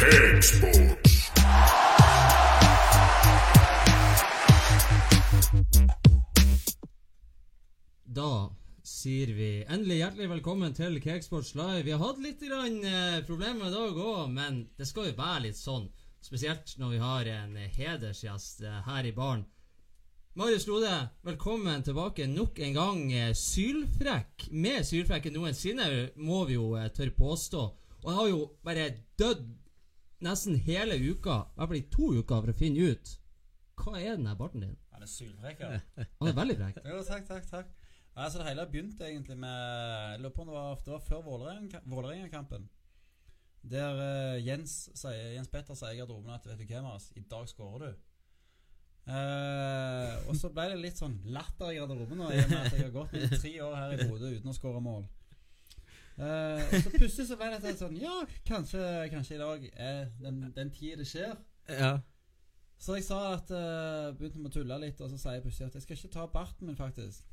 Cakesports. Da sier vi endelig hjertelig velkommen til Cakesports Live. Vi har hatt litt grann, eh, problemer i dag òg, men det skal jo være litt sånn. Spesielt når vi har en hedersgjest eh, her i baren. Marius Lode, velkommen tilbake nok en gang. Eh, Sylfrekk. Mer sylfrekk enn noensinne, må vi jo eh, tørre påstå. Og jeg har jo bare dødd nesten hele uka, i hvert fall i to uker, for å finne ut hva er den der barten din. Han er sylfrekk, ja. Han er veldig frekk. jo, takk, takk, takk. Altså, det hele begynte egentlig med Jeg lurer på om det var, det var før Vålerenga- Vålerenga-kampen. Der uh, Jens, sier, Jens Petter sier i garderoben at vet du hva, Marius, i dag skårer du. Uh, og så ble det litt sånn latter i garderoben og med at jeg har gått i tre år her i Bodø uten å skåre mål. Og så plutselig så ble det sånn Ja, kanskje, kanskje i dag er den, den tida det skjer. Ja. Så jeg sa at uh, Begynte med å tulle litt, og så sier jeg plutselig at jeg skal ikke ta barten min, faktisk.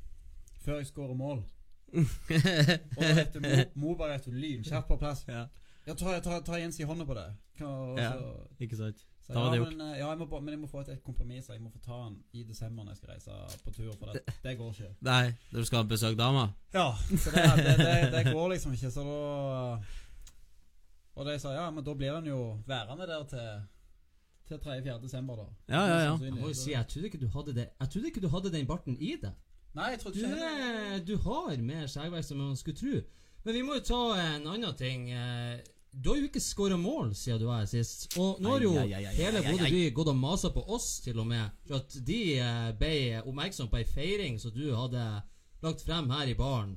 Før jeg skårer mål. Og da heter Mo, Mo bare et lynkjapt på plass. ja. Ja, ta, ta, ta Jens i hånda på det. Og Ja. så, Ikke sant? Så, Da var ja, det men, eh, ja, jeg må, men jeg må få et, et kompromiss. så Jeg må få ta den i desember når jeg skal reise på tur. For det, det går ikke. Nei, du skal besøke dama? Ja, så det, det, det, det går liksom ikke. Så da Og de sa ja, men da blir han jo værende der til Til 3.-4. desember, da. Ja, ja, ja. Jeg må jo si, jeg trodde ikke du hadde det Jeg trodde ikke du hadde den barten i deg. Nei, jeg trodde Du, ikke heller er, du har mer skjeggvekst enn man skulle tro. Men vi må jo ta en annen ting. Du har jo ikke skåra mål siden du var her sist. Og nå har jo Ai, ai, ai, ai, hele Bodø by gått og masa på oss, til og med, for at de eh, ble oppmerksom på ei feiring som du hadde lagt frem her i baren.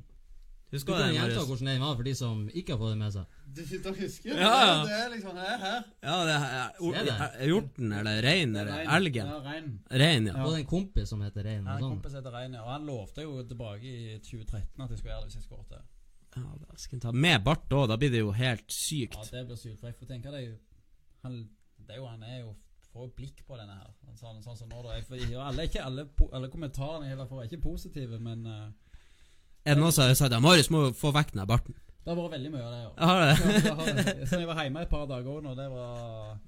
Du kan det, gjenta hvordan den var, for de som ikke har fått det med seg. Du sitter og husker? Ja, ja. Det er liksom her, her. Ja, det er, er hjorten eller rein eller Rein. elgen? Ja, rein. Rein, ja. Du hadde en kompis som heter Rein. Ja, en sånn. kompis heter Rein, ja, og han lovte jo tilbake i 2013 at jeg skulle gjøre det hvis jeg skåret. Ja da skal jeg ta Med bart òg, da blir det jo helt sykt. Ja, det blir sykt. For jeg får tenke jo Han, det er jo, han er jo får blikk på denne her. Sånn, sånn som nå, da. Jeg, ja, alle, ikke alle, alle kommentarene jeg får, er ikke positive, men uh, Er det noen som har sagt at Marius må få vekk den barten? det har vært veldig mye av det. Ja. Jeg har det. Så jeg var hjemme et par dager nå, det var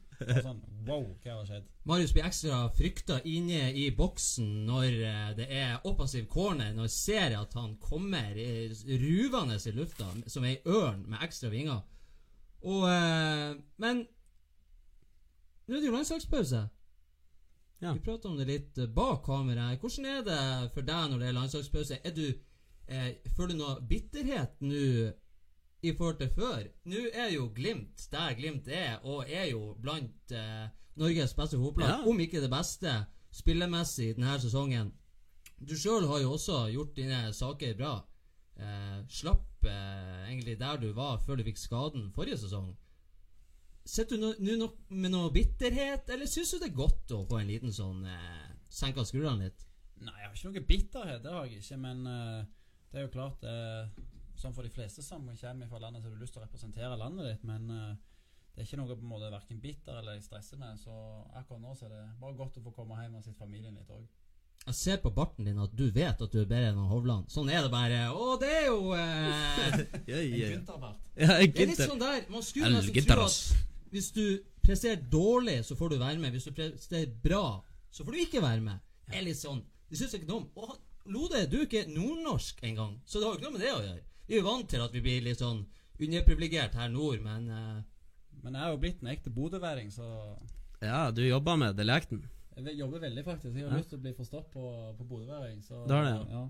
sånn Wow, hva har skjedd? Marius blir ekstra frykta inne i boksen når eh, det er offensiv corner, når ser at han kommer eh, ruvende i lufta som ei ørn med ekstra vinger. Og eh, Men nå er det jo landslagspause. Ja. Vi prater om det litt bak kameraet. Hvordan er det for deg når det er landslagspause? Er du eh, Føler du noe bitterhet nå i forhold til før? Nå er jo Glimt der Glimt er, og er jo blant eh, Norges beste fotballag, Ja. om ikke det beste spillemessig denne sesongen. Du sjøl har jo også gjort dine saker bra. Eh, slapp eh, egentlig der du var før du fikk skaden forrige sesong. Sitter du nå no, nok med noe bitterhet, eller syns du det er godt å få en liten sånn eh, senka skruene litt? Nei, jeg har ikke noe bitterhet, det har jeg ikke. Men eh, det er jo klart Sånn for de fleste som kommer fra landet, så har du lyst til å representere landet ditt. Men eh, det er ikke noe på en måte verken bitter eller jeg stresser med. Så akkurat nå så er det bare godt å få komme hjem og sitte familien litt òg. Jeg ser på barten din at du vet at du er bedre enn Hovland. Sånn er det bare. Å, det er jo eh, Ja, En ja. Gunterbart. ja Det er litt sånn der Man skulle nesten tro at hvis du presterer dårlig, så får du være med. Hvis du presterer bra, så får du ikke være med. Det er litt sånn Det syns jeg ikke noe om. Lode, du er ikke nordnorsk engang, så det har jo ikke noe med det å gjøre. Vi er jo vant til at vi blir litt sånn underprivilegert her nord, men uh, Men jeg er jo blitt en ekte bodøværing, så Ja, du jobber med dialekten. jeg jobber veldig, faktisk. Jeg har Ja. lyst til å bli forstått på, på bodøværing. så- Det det, ja.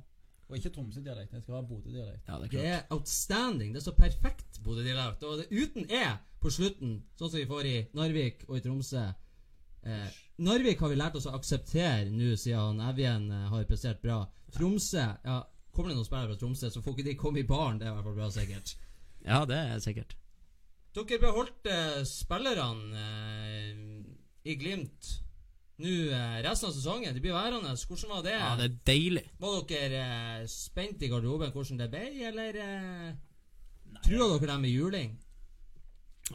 Og ikke Tromsø-dialekt. Jeg skal ha Bodø-dialekt. Ja, det er det er outstanding. Det er så perfekt Bodø-dialekt. Og det er uten E på slutten, sånn som vi får i Narvik og i Tromsø. Eh, Narvik har vi lært oss å akseptere nå siden Evjen eh, har prestert bra. Tromsø ja, Kommer det noen spillere fra Tromsø, så får ikke de komme i baren. Det er i hvert fall bra, sikkert. Ja, det er sikkert. Dere beholdt eh, spillerne eh, i Glimt nå eh, resten av sesongen. De blir værende. Hvordan var det? Ja, det er deilig. Var dere eh, spent i garderoben hvordan det ble, eller eh, trua dere dem i juling?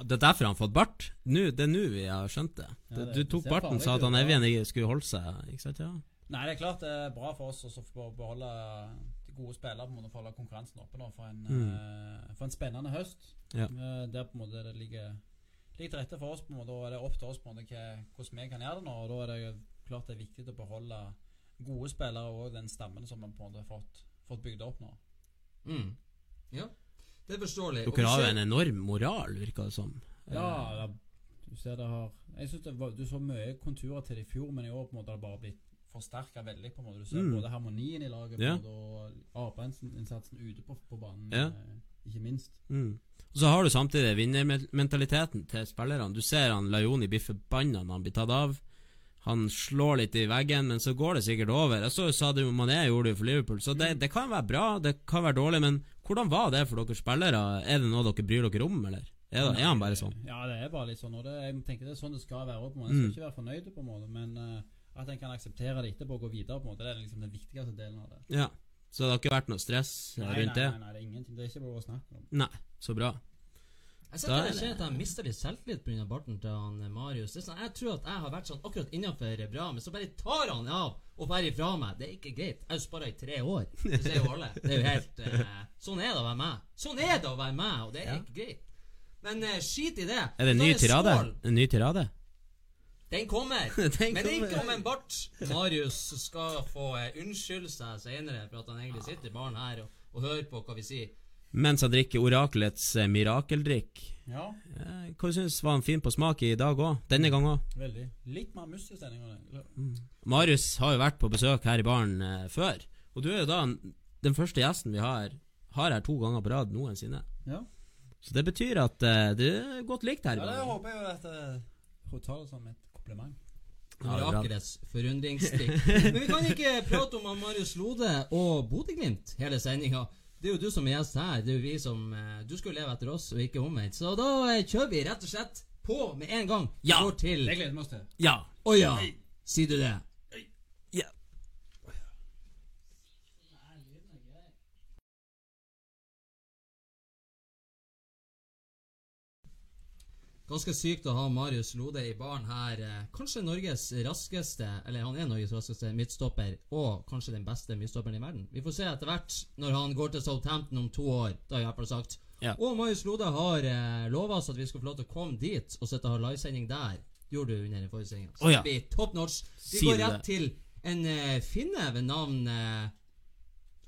Det er derfor han har fått bart. Nå, det er nå vi har skjønt det. Ja, Du- det- du tok barten, sa at han. Evjen ikke skulle holde seg. Ikke sant? Ja. Nei, det er klart det er bra for oss å få beholde de gode spillere på en måte for å holde konkurransen oppe nå for en, Mm. eh, for en spennende høst. Ja. Eh, der på en måte det ligger, ligger til rette for oss. på en måte Og det er opp til oss på en måte hva- hvordan vi kan gjøre det nå. Og da er det klart det er viktig å beholde gode spillere og den stammen som vi på en måte har fått, fått bygd opp nå. Mm. Ja, det er forståelig. Dere har jo en enorm moral, virker det som. Ja, da, du ser det har Jeg synes det var, Du så mye konturer til det i fjor, men i år på en måte har det bare blitt forsterka veldig. på en måte Du ser Mm. både harmonien i laget Ja. og arbeidsinnsatsen ute på, på banen, Ja. eh, ikke minst. Mm. Og så har du samtidig vinnermentaliteten til spillerne. Du ser han Lajoni blir forbanna når han blir tatt av. Han slår litt i veggen, men så går det sikkert over. Jeg så Sadio Mané gjorde det for Liverpool, så det, det kan være bra, det kan være dårlig, men hvordan var det for dere spillere? Er det noe dere bryr dere om, eller? Er, det, er han bare sånn? Ja, det er bare litt sånn. Og det, jeg tenker det er sånn det skal være. òg. En skal Mm. ikke være fornøyd, på en måte, men eh, at en kan akseptere det etterpå og gå videre, på en måte, det er liksom den viktigste delen av det. Ja. Så det har ikke vært noe stress Nei, rundt det? nei, nei, nei, det er ingenting. Det er ikke bare å snakke om. Nei. Så bra. Jeg er jeg det- skjer at jeg mister litt selvtillit pga. barten til han eh, Marius. Det er sånn, jeg tror at jeg har vært sånn akkurat innafor bra, men så bare tar han av og bærer ifra meg. Det er ikke greit. Jeg har jo sparra i tre år. Det ser jo alle. Det er jo helt eh, Sånn er det å være meg. Sånn er det å være meg, og det er Ja. ikke greit. Men eh, skit i det. Er det en ny tirade? En ny tirade? Den kommer. Den Men kommer. ikke om en bart. Marius skal få eh, unnskylde seg senere for at han egentlig sitter i baren her og, og hører på hva vi sier. Mens han drikker orakelets eh, mirakeldrikk. Ja, Eh, hva syns var han fin på smak i dag òg? Denne gang òg? veldig. Litt mer mus Mm. Marius har jo vært på besøk her i baren eh, før. Og du er jo da den første gjesten vi har Har her to ganger på rad noensinne. Ja. Så det betyr at eh, du er godt likt her i ja, det håper jeg jo at eh, Hun forundringsstikk kompliment. Er. Orakelets forundringsdrikk. Men vi kan ikke prate om Marius Lode og Bodø-Glimt hele sendinga. Det er jo du som er gjest her. Det er jo vi som Du Du skulle leve etter oss, og ikke omvendt. Så da eh, kjører vi rett og slett på med en gang. Ja. Går til Det gleder vi oss til. Ja. Å ja! Sier du det? ja. Ganske sykt å ha Marius Lode i baren her. eh, Kanskje Norges raskeste, eller han er Norges raskeste midtstopper, og kanskje den beste midtstopperen i verden. Vi får se etter hvert når han går til Southampton om to år. Det har jeg i hvert fall sagt. Ja. Og Marius Lode har eh, lova oss at vi skal få lov til å komme dit og sitte og ha livesending der. Gjorde du under den forrige sendinga. Å ja. Vi går rett til en eh, finne ved navn eh,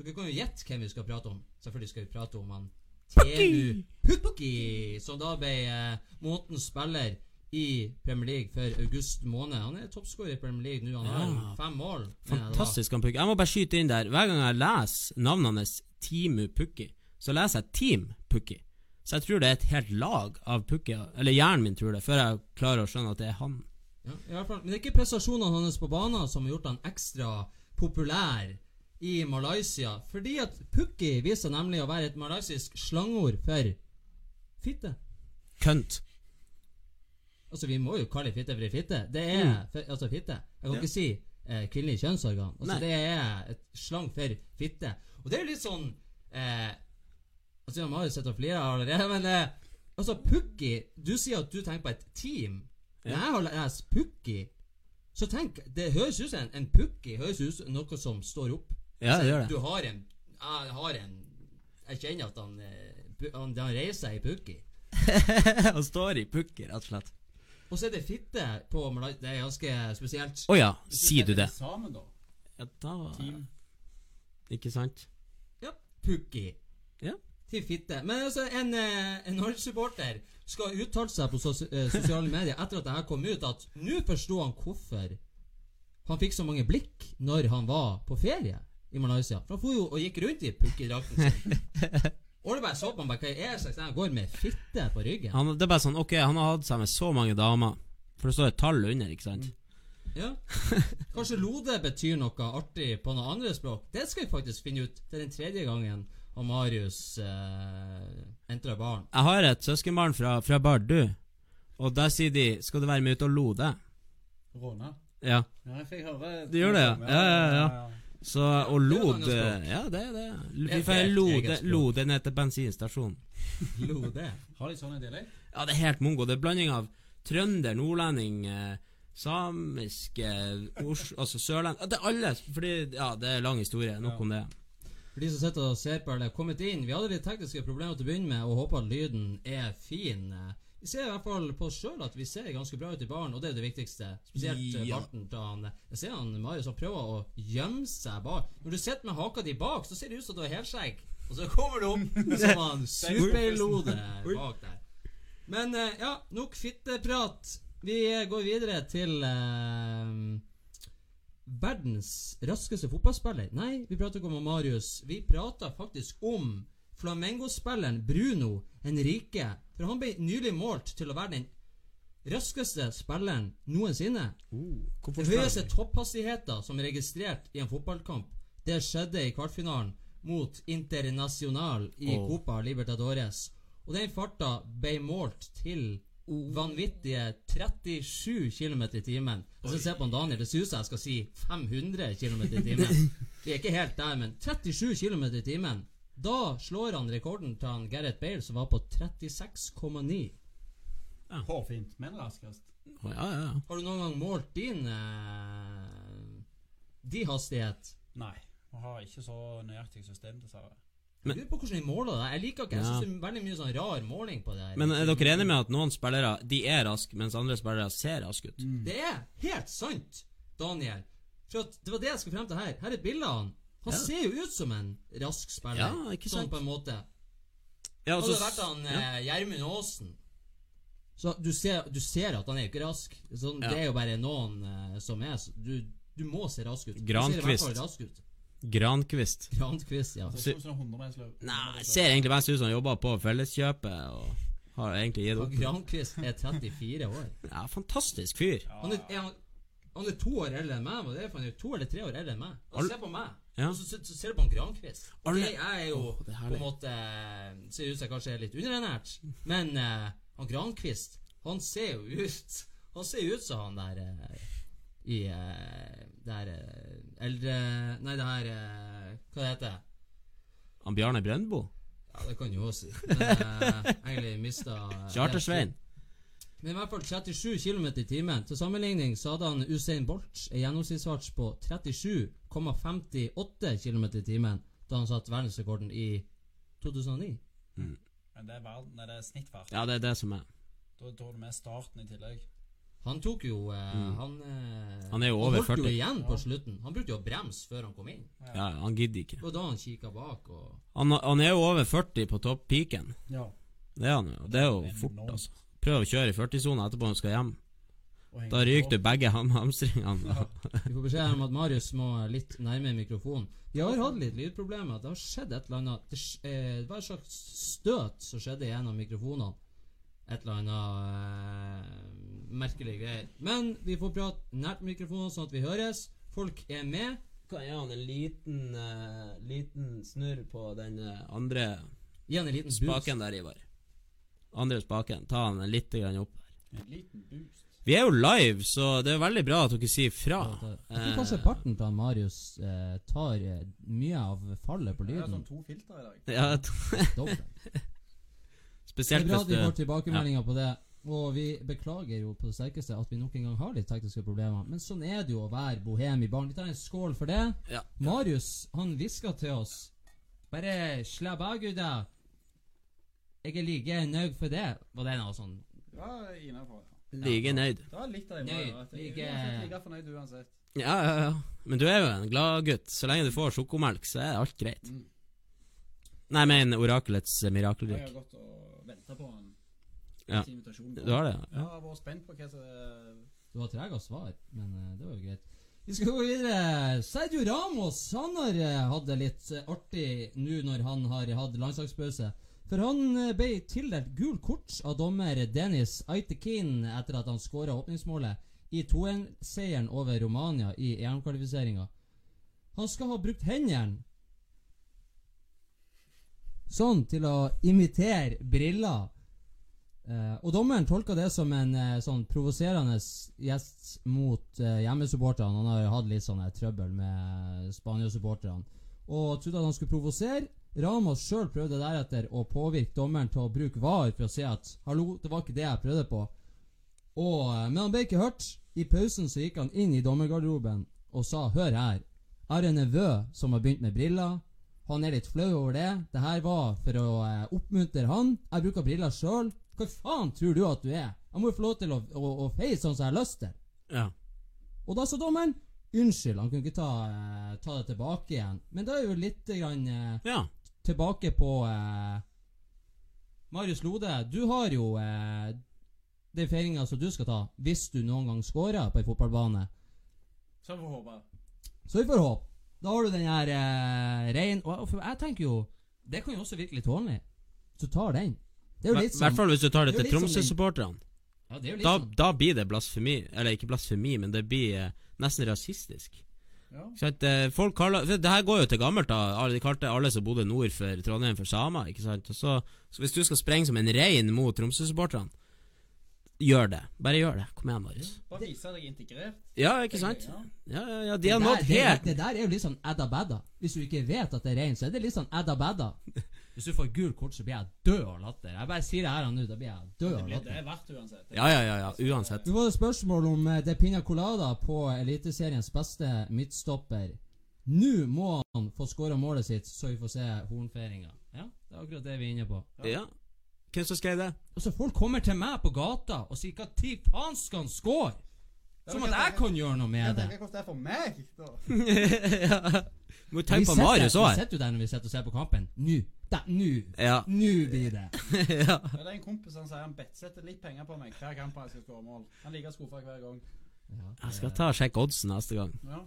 Dere kan jo gjette hvem vi skal prate om. Selvfølgelig skal vi prate om han Tenu Pukki, som da ble eh, månedens spiller i Premier League for august måned. Han er toppskårer i Premier League nå. Han har Ja. fem mål. Fantastisk han Pukki. Jeg må bare skyte inn der. Hver gang jeg leser navnet hans, Timu Pukki, så leser jeg Team Pukki. Så jeg tror det er et helt lag av Pukki, eller hjernen min tror det, før jeg klarer å skjønne at det er han. Ja, i hvert fall. Men det er ikke prestasjonene hans på banen som har gjort han ekstra populær i Malaysia. Fordi at Pukki viser seg nemlig å være et malaysisk slangord for fitte. Kønt. Altså, vi må jo kalle fitte for fitte. Det er Mm. for, altså fitte. Jeg kan Ja. ikke si eh, kvinnelig kjønnsorgan. Altså, Nei. det er et slang for fitte. Og det er jo litt sånn eh, Altså, man har jo sett og flira allerede, men eh, altså, Pukki Du sier at du tenker på et team. Når Ja. jeg har lest Pukki, så tenk Det høres ut som en, en Pukki høres ut som noe som står opp. Ja, det gjør det. Du har en Jeg har en Jeg kjenner at han, eh, han, han reiser i Pukki. han står i Pukki, rett og slett. Og så er det fitte på. Det er ganske spesielt. Å ja, sier du det? Sammen, da. Ja, da Team. Ikke sant? Ja, Pukki. Ja. Til fitte. Men altså, en, eh, en Norge-supporter skal uttale seg på sos eh, sosiale medier etter at det her kom ut, at nå forsto han hvorfor han fikk så mange blikk når han var på ferie i Malaysia. For han for jo og gikk rundt i Pukki-drakten sin. Og det bare så på han bare, hva er det slags Han går med fitte på ryggen. Han, det er bare sånn, ok, han har hatt seg med så mange damer. For det står et tall under, ikke sant? Ja. Kanskje Lode betyr noe artig på noe andre språk. Det skal vi faktisk finne ut. Det er den tredje gangen og Marius eh, entrer baren. Jeg har et søskenbarn fra, fra Bardu, og der sier de 'skal du være med ut og lode'? Råne? Ja. Ja, jeg fikk høre Du gjør det, ja? Ja, ja, ja. Så, og er lod. Ja, det er det. er Vi får lode, lode ned til bensinstasjonen. Lode. Har de sånne dialekt? Ja, det er helt mongo. Det er blanding av trønder, nordlending, eh, samisk, eh, altså sørlending Det er alle. Fordi, ja, det er lang historie. Nok Ja. om det. For de som sitter og ser på eller er kommet inn Vi hadde litt tekniske problemer til å begynne med, og håper at lyden er fin. Vi ser i hvert fall på oss sjøl at vi ser ganske bra ut i baren, og det er det viktigste. Spesielt eh, Ja. barten til han Jeg ser han Marius han prøver å gjemme seg bak. Når du sitter med haka di bak, så ser det ut som du har helskjegg. Og så kommer du opp som han superlode bak der. Men eh, ja, nok fitteprat. Vi går videre til eh, verdens raskeste fotballspiller. Nei, vi prater ikke om Marius. Vi prater faktisk om Flamengo-spilleren Bruno Henrique. For han ble nylig målt til å være den raskeste spilleren noensinne. Uh, Den høyeste topphastigheten som er registrert i en fotballkamp, det skjedde i kvartfinalen mot Internasjonal i oh. Copa Libertadores. Og den farta ble målt til vanvittige 37 km i timen. Og så ser på Daniel, det ser ut som jeg skal si 500 km i timen. Vi er ikke helt der, men 37 km i timen. Da slår han rekorden til han Gareth Bale, som var på 36,9. Hårfint, men raskest. Oh, ja, ja, ja. Har du noen gang målt din eh, De hastighet? Nei. Jeg har ikke så nøyaktig system, dessverre. Jeg lurer på hvordan de måler det. Jeg liker ikke Jeg synes det er veldig mye sånn rar måling på det her. Men er dere enige med at noen spillere De er raske, mens andre spillere ser raske ut? Det er helt sant, Daniel. For at det var det jeg skulle frem til her. Her er et bilde av han. Ja. ser jo ut som en rask spiller. Ja, ikke sant? sånn på en måte. Ja, Hadde altså, det vært han ja. eh, Gjermund Aasen Så du ser, du ser at han er ikke rask. Sånn, Ja. Det er jo bare noen uh, som er så- du, du må se rask ut. Grankvist. rask ut. Grankvist. Grankvist, ja. Det ser ut som en 100-metersløp. Nei, ser egentlig mest ut som han jobber på Felleskjøpet og har egentlig gitt opp. Grankvist er 34 år. Ja, fantastisk fyr. Han er, er, han, han er to år eldre enn meg. Hva er for han er to eller tre år eldre enn meg. Og se på meg, Ja. så, så, så ser du på han Grankvist. Ok, jeg er jo oh, er på en måte Ser ut som jeg kanskje er litt underernært, men uh, han Grankvist, han ser jo ut Han ser ut som han der uh, i uh, det her eh, eldre Nei, det her eh, Hva det heter Han Bjarne Brøndbo. Ja, det kan du jo si. Men uh, egentlig mista Chartersvein. Men i hvert fall 37 km i timen. Til sammenligning så hadde han Usain Bolt en gjennomsnittsfart på 37,58 km i timen da han satte verdensrekorden i 2009. Men det er, verden, det er snittfart. Ja, det er det som er. Da tar du med starten i tillegg. Han tok jo eh, Mm. han, eh, Han er jo over holdt 40. jo igjen på slutten. Han brukte jo å bremse før han kom inn. Ja, han gidder ikke. Og da han kikka bak og Han, han er jo over 40 på topp-peaken. Ja. Det er han jo. Det er jo fort, altså. Prøv å kjøre i 40-sona etterpå når du skal hjem. Da ryker du begge ham hamstringene. Ja. Vi får beskjed om at Marius må litt nærmere mikrofonen. Vi har hatt litt lydproblemer. Det har skjedd et eller annet Det, eh, det var et slags støt som skjedde i en av mikrofonene. Et eller annet eh, merkelig greier. Men vi får prate nært mikrofonen, sånn at vi høres. Folk er med. Kan jeg gi han en liten, liten snurr på den eh, andre Gi han en liten boost. spaken der, Ivar? Andre spaken. Ta han litt grann opp. En liten boost. Vi er jo live, så det er veldig bra at dere sier fra. Jeg tror kanskje parten til Marius eh, tar eh, mye av fallet på lyden. Det er sånn to filter i dag. Ja, t- Dobbelt. Det spesielt er bra hvis at vi får tilbakemeldinger tilbakemeldinger på det. Og vi beklager jo på det sterkeste at vi nok en gang har litt tekniske problemer. Men sånn er det jo å være bohem i baren. Vi tar en skål for det. Ja. Marius, han hviska til oss Bare slapp av, gutta. Jeg er like nøyd for det. Var det noe sånn Ja, innenfor. Ja. Like nøyd. Det var litt av det. Nei, Nei, like- like, like fornøyd uansett. Ja, ja, ja. Men du er jo en glad gutt. Så lenge du får sjokomelk, så er alt greit. Mm. Nei, men orakelets Jeg har gått og venta på en Ja. Du har det? Ja, jeg har vært spent på hva som Du var treg av svar, men eh, det var jo greit. Vi skal gå videre. Sergio Ramos han har eh, hatt det litt eh, artig nå når han har hatt landslagspause. For han eh, ble tildelt gul kort av dommer Dennis Aitekin etter at han skåra åpningsmålet i 2-1-seieren over Romania i EM-kvalifiseringa. Han skal ha brukt hendene sånn til å imitere briller. Eh, og dommeren tolka det som en eh, sånn provoserende gjest mot eh, hjemmesupporterne. Han har hatt litt sånn trøbbel med Spania-supporterne. Og trodde at han skulle provosere. Ramos sjøl prøvde deretter å påvirke dommeren til å bruke VAR for å si at 'hallo, det var ikke det jeg prøvde på'. Og, eh, men han ble ikke hørt. I pausen så gikk han inn i dommergarderoben og sa 'hør her'. Jeg har en nevø som har begynt med briller. Han er litt flau over det. Det her var for å eh, oppmuntre han. Jeg bruker briller sjøl. Hva faen tror du at du er? Jeg må jo få lov til å, å, å feie sånn som jeg har lyst til. Ja. Og da sa dommeren unnskyld, han kunne ikke ta, eh, ta det tilbake igjen. Men det er jo litt grann, eh, ja. Tilbake på eh, Marius Lode, du har jo eh, den feiringa som du skal ta, hvis du noen gang scorer på en fotballbane. Så vi får håpe. Så vi får håpe. Da har du den her eh, rein Og jeg tenker jo Det kan jo også virke litt hånlig. Så tar den. Det er jo I hvert fall hvis du tar det det til litt som Tromsø-supporterne. ja, litt Da, som, da blir det blasfemi. Eller ikke blasfemi, men det blir eh, nesten rasistisk. Ja. Sant? Eh, Folk kaller for Det her går jo til gammelt. da Alle- De kalte alle som bodde nord for Trondheim, for samer. Ikke sant? Og så, så Hvis du skal sprenge som en rein mot Tromsø-supporterne, gjør det. Bare gjør det. Kom igjen, Marius. Bare vise deg integrert. Ja, ikke sant? Ja. Ja, ja, ja, de har nådd det, helt det der er jo litt sånn adda badda. Hvis du ikke vet at det er rein, så er det litt sånn adda badda. Hvis du får gult kort, så blir jeg død av latter. Jeg bare sier det her og nå, da blir jeg død av latter. det er verdt uansett. Ja, ja, ja, ja, uansett. Du får et spørsmål om eh, det Pina Colada på Eliteseriens beste midtstopper. Nå må han få skåra målet sitt, så vi får se hornfeiringa. Ja, det er akkurat det vi er inne på. Ja. Hvem som skrev det? Altså, folk kommer til meg på gata og sier hva tid faen skal han score? Som at jeg kan gjøre noe med det. hvordan det er for meg, da. ja. Må jo tenke på Marius òg Vi sitter jo der når vi sitter og ser på kampen. Nå. Da, Nå. Ja. Nå blir det. ja. Det er en kompis som sier han betsetter litt penger på meg hver kamp han skal skåre mål. Han liker like skuffa hver gang. Ja. Jeg skal ta og sjekke oddsen neste gang. Ja,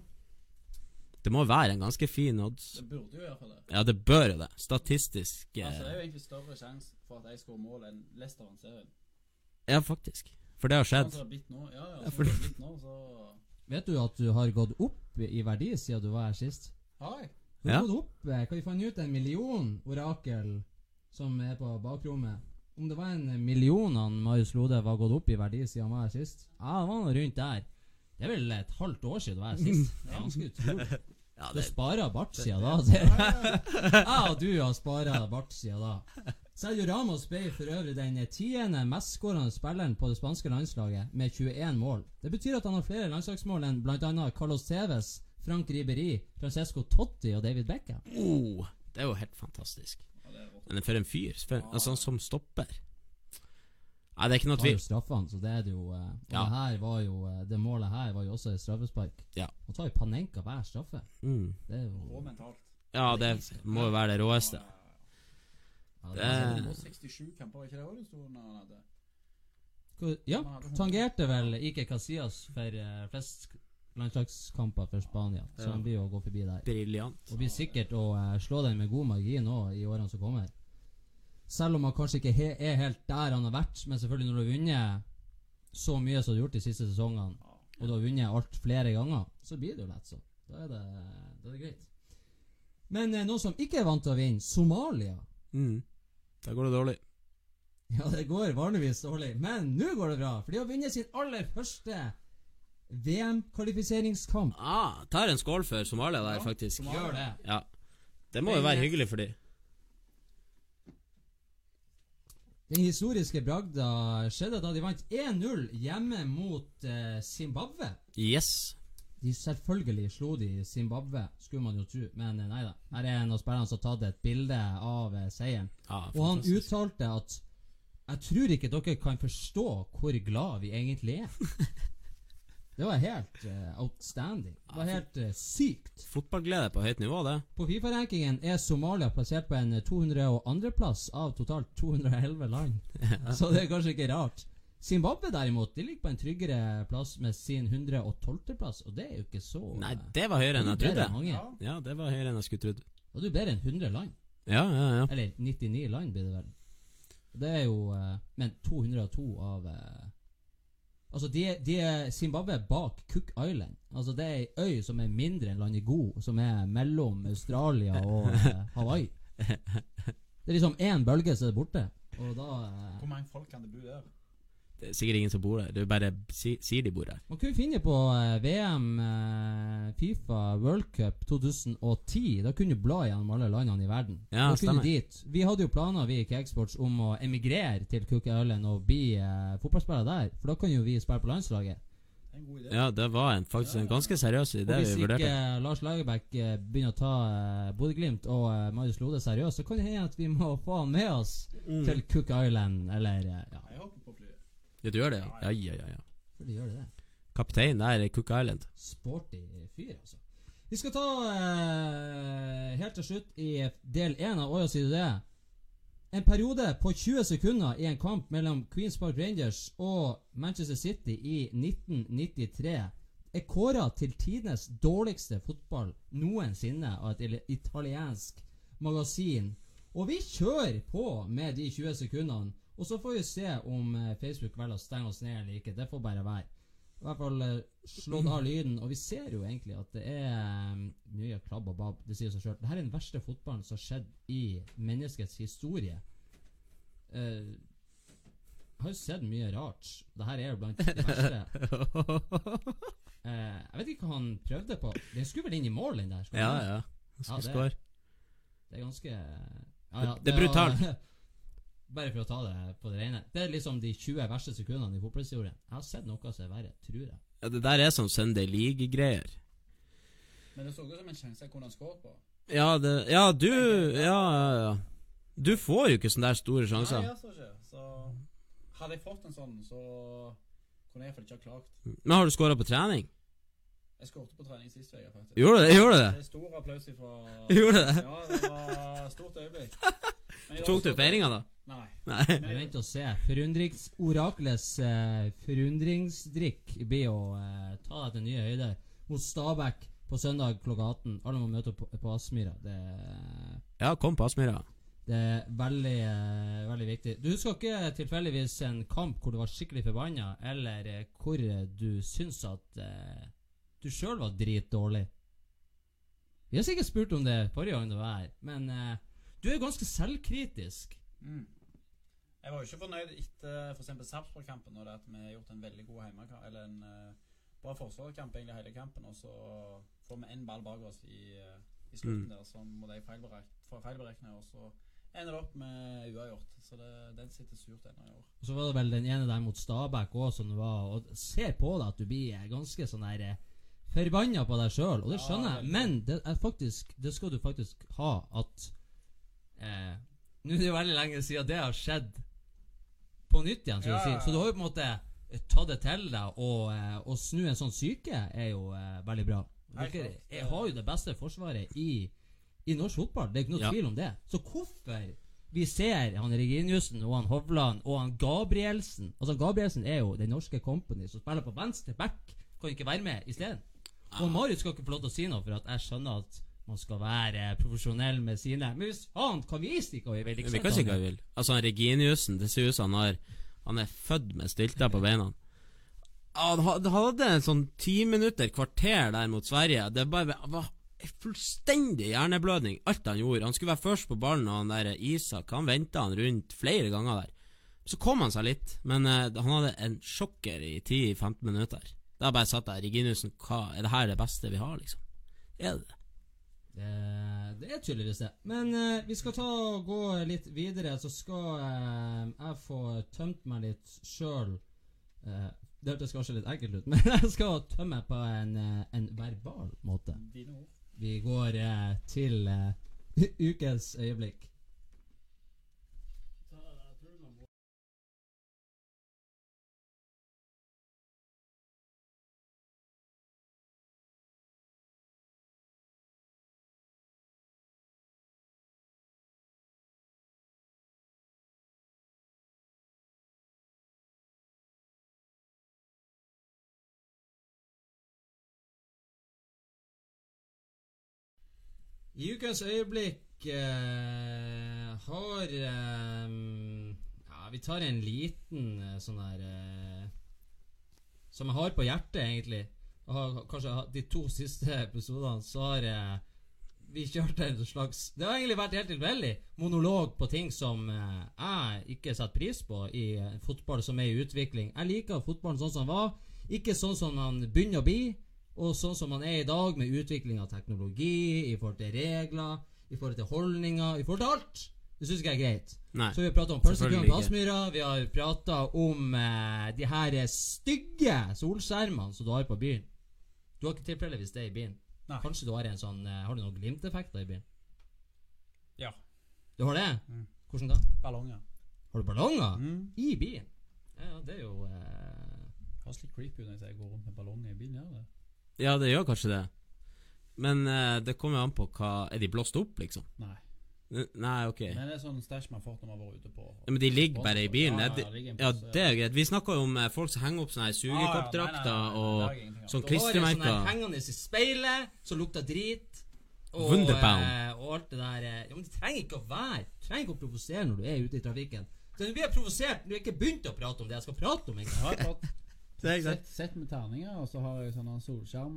Det må være en ganske fin odds. Det burde jo i hvert fall det. Ja, det bør jo det. Statistisk eh, Altså, det er jo egentlig større sjanse for at jeg skårer mål enn Leicester vant serien. Ja, faktisk. For det har skjedd. Ja, ja, for- nå, så Vet du at du har gått opp i verdi siden du var her sist? har jeg. Du har Ja. gått opp, Kan vi finne ut en million orakel som er på bakrommet? Om det var en million han Marius Lode var gått opp i verdi siden han var her sist? Ja, det var noe rundt der. Det er vel et halvt år siden du var her sist. Det er ganske utrolig. Ja, Du har det, spara bart siden da. ser jeg. Jeg og du har spara bart siden da. Sergio Ramos ble for øvrig den tiende mestskårende spilleren på det spanske landslaget med 21 mål. Det betyr at han har flere landslagsmål enn bl.a. Carlos Tevez, Frank Riberi, Francesco Totti og David Beckham. oh, det er jo helt fantastisk. Er. Men for en fyr. For, altså, han som stopper. Nei, det er ikke noe tar jo tvil. straffene, så det er det jo eh, Og Ja. det her var jo eh, Det målet her var jo også et straffespark. Ja. Han tar jo Panenka hver straffe. Mm. Det er jo Rå mentalt. Ja, det må jo være det råeste. Ja, Det det er- er- 67 kamper, var ikke det året han hadde? Ja, tangerte vel Ike Casillas for uh, flest landslagskamper for Spania. Så han blir jo å gå forbi der. Brilliant. Og blir sikkert å uh, slå den med god margin òg i årene som kommer. Selv om han kanskje ikke he er helt der han har vært, men selvfølgelig når du har vunnet så mye som du har gjort de siste sesongene, og du har vunnet alt flere ganger, så blir det jo lett så. Da det, da er det greit. Men uh, noen som ikke er vant til å vinne, Somalia. Mm. Da går det dårlig. Ja, det går vanligvis dårlig, men nå går det bra. For de har vunnet sin aller første VM-kvalifiseringskamp. Ah, tar en skål for Somalia der, Ja, faktisk. Somalia. Gjør det. Ja. Det må jo være hyggelig for de. Den historiske bragda skjedde da de vant 1-0 hjemme mot eh, Zimbabwe. Yes. De selvfølgelig slo de Zimbabwe, skulle man jo tro, men eh, nei da. Her er en av spillerne som har tatt et bilde av eh, seieren. Ja, Og han uttalte at Jeg tror ikke dere kan forstå hvor glad vi egentlig er. Det var helt uh, outstanding. Det var helt uh, sykt. Fotballglede på høyt nivå, det. På Fifa-rankingen er Somalia plassert på en 202.-plass av totalt 211 land. Så det er kanskje ikke rart. Zimbabwe derimot de ligger på en tryggere plass med sin 112.-plass, og det er jo ikke så Nei, eh, det var høyere enn jeg trodde. Ja. Ja, det var høyere enn jeg skulle trodd. Og du er bedre enn 100 land. Ja, ja, ja. Eller 99 land blir det vel. Det er jo eh, Men 202 av eh, Altså, de, de er Zimbabwe bak Cook Island. Altså, det er ei øy som er mindre enn landet God, som er mellom Australia og Hawaii. Det er liksom én bølge, så er det borte. Og da Hvor mange folk kan det bo der? Det er sikkert ingen som bor der. Det er bare si, sier de bor der. Man kunne finne på eh, VM, eh, Fifa, World Cup 2010. Da kunne du bla gjennom alle landene i verden. Ja, da kunne stemmer. du dit. Vi hadde jo planer vi i Cakesports om å emigrere til Cook Island og bli eh, fotballspiller der. For da kan jo vi spille på landslaget. En god idé. Ja, det var en, faktisk en ganske seriøs Og idé hvis ikke vurderte. Lars Lagerbäck eh, begynner å ta eh, Bodø-Glimt og eh, Marius Lode seriøst, så kan det hende at vi må få han med oss Mm. til Cook Island, eller eh, Ja, Jeg hopper på flyet. Ja, du gjør det, ja? Ja, ja, ja. for de gjør det. Kaptein der i Cook Island. Sporty fyr, altså. Vi skal ta eh, helt til slutt i del én av Åja sier du det. En periode på 20 sekunder i en kamp mellom Queens Park Rangers og Manchester City i 1993 er kåra til tidenes dårligste fotball noensinne av et italiensk magasin. Og vi kjører på med de 20 sekundene. Og så får vi se om eh, Facebook velger å stenge oss ned eller ikke. Det får bare være. I hvert fall eh, slått av lyden. Og vi ser jo egentlig at det er eh, mye klabb og babb. Det sier seg sjøl. Dette er den verste fotballen som har skjedd i menneskets historie. Uh, jeg har jo sett mye rart. Dette er jo blant det verste. uh, jeg vet ikke hva han prøvde på. Den skulle vel inn i mål, den der? Ja, Ja, Han ja. Ja, det-. Det er ganske ja, ja, Det er brutalt. Bare for å ta det på det rene. Det er liksom de 20 verste sekundene i fotballhistorien. Jeg har sett noe som er verre, tror jeg. Ja, det der er sånn Sunday League-greier. Men det så ut som en sjanse jeg kunne skåret på. Ja, det Ja, du Ja, ja, ja. Du får jo ikke sånne der store Nei, jeg så ikke. Så hadde jeg fått en sånn, så kunne jeg iallfall ikke ha klagt. Men har du skåra på trening? Jeg skåret på trening sist uke, faktisk. Gjorde du det? Gjorde du det? Det er stor applaus ifra Gjorde du det? Ja, det var stort øyeblikk. Men Tok du feiringa, da? Nei. Nei. Vi venter og se. Forundringsoraklets eh, forundringsdrikk blir å eh, ta deg til nye høyder mot Stabæk på søndag klokka 18. Alle må møte opp på, på Aspmyra. Ja, kom på Aspmyra. det er veldig, eh, veldig viktig. Du husker ikke tilfeldigvis en kamp hvor du var skikkelig forbanna, eller eh, hvor eh, du syns at eh, du sjøl var dritdårlig? Vi har sikkert spurt om det forrige gang du var her, men eh, du er ganske selvkritisk. Mm. Jeg var jo ikke fornøyd etter f.eks. For Sarpsborg-kampen og det at vi har gjort en veldig god hjemmekamp, eller en uh, bra forsvarskamp egentlig hele kampen, og så får vi én ball bak oss i, uh, i slutten Mm. der, så må de feilberek få feilberekne, og så ender det opp med uavgjort. Så det, den sitter surt ennå i år. Og så var det vel den ene der mot Stabæk òg som det var Og ser på deg at du blir eh, ganske sånn der forbanna på deg sjøl, og det skjønner jeg. Men det er faktisk Det skal du faktisk ha at eh, Nå er det jo veldig lenge siden det har skjedd på nytt igjen, så, Ja, si. så du har jo på en måte eh, tatt det til deg, og eh, å snu en sånn syke er jo eh, veldig bra. Dere er, har jo det beste forsvaret i, i norsk fotball, det er ikke noe Ja. tvil om det. Så hvorfor vi ser han Reginiussen og han Hovland og han Gabrielsen Altså Gabrielsen er jo den norske company som spiller på venstre back, kan ikke være med isteden. Og Marius skal ikke få lov til å si noe, for at jeg skjønner at man skal være profesjonell med sine Men hvis faen, kan vi ikke hva vi vil ikke Vi kan si hva vi vil. Altså, han Reginiussen, det ser ut som han har Han er født med stilter på beina. Han hadde en sånn ti minutter, kvarter der mot Sverige. Det bare var fullstendig hjerneblødning, alt han gjorde. Han skulle være først på ballen, og han der Isak Han venta han rundt flere ganger der. Så kom han seg litt, men uh, han hadde en sjokker i 10-15 minutter. Da bare satt jeg Reginiussen hva, Er det her det beste vi har, liksom? Er det det? Det, det er tydeligvis det. Men eh, vi skal ta og gå litt videre, så skal eh, jeg få tømt meg litt sjøl. det hørtes kanskje litt ekkelt ut, men jeg skal tømme meg på en, eh, en verbal måte. Vi går eh, til eh, ukens øyeblikk. I ukens øyeblikk eh, har eh, Ja, vi tar en liten eh, sånn der eh, Som jeg har på hjertet, egentlig. Har, kanskje de to siste episodene så har eh, vi kjørt en slags Det har egentlig vært helt tilfeldig. Monolog på ting som eh, jeg ikke setter pris på i fotball som er i utvikling. Jeg liker fotballen sånn som den var, ikke sånn som den begynner å bli. Og sånn som man er i dag, med utvikling av teknologi, i forhold til regler, i forhold til holdninger, i forhold til alt. Det syns ikke jeg er greit. Nei. Så vi har prata om pølsekøen på. Aspmyra. Vi har prata om eh, de her stygge solskjermene som du har på byen. Du har ikke tilfelle hvis det er i bilen. Nei. Kanskje du har en sånn eh, Har du noen glimteffekter i bilen? Ja. Du har det? Mm. Hvordan da? Ballonger. Har du ballonger Mm. i bilen? Ja, det er jo eh, Høres litt creepy ut når jeg jeg går rundt med ballonger i bilen. Gjør det? Ja, det gjør kanskje det. Men eh, det kommer jo an på hva Er de blåst opp, liksom? Nei. N- Nei, ok. Men det er sånn stæsj man får når man har vært ute på Ja, men de ligger bare i bilen. Ja, Ja, ja, det ja, det er greit. Vi snakka jo om eh, folk som henger opp sånne sugekoppdrakter og sånn Du har en sånn her klistremerker. hengende i speilet som lukter drit. Og, Wunderbaum. eh, og alt det der eh, Ja, men Det trenger ikke å være Det trenger ikke å provosere når du er ute i trafikken. Så Nå blir jeg provosert Du jeg ikke begynte å prate om det jeg skal prate om engang. Det er sett, sett med terninger, og så har jeg sånn en solskjerm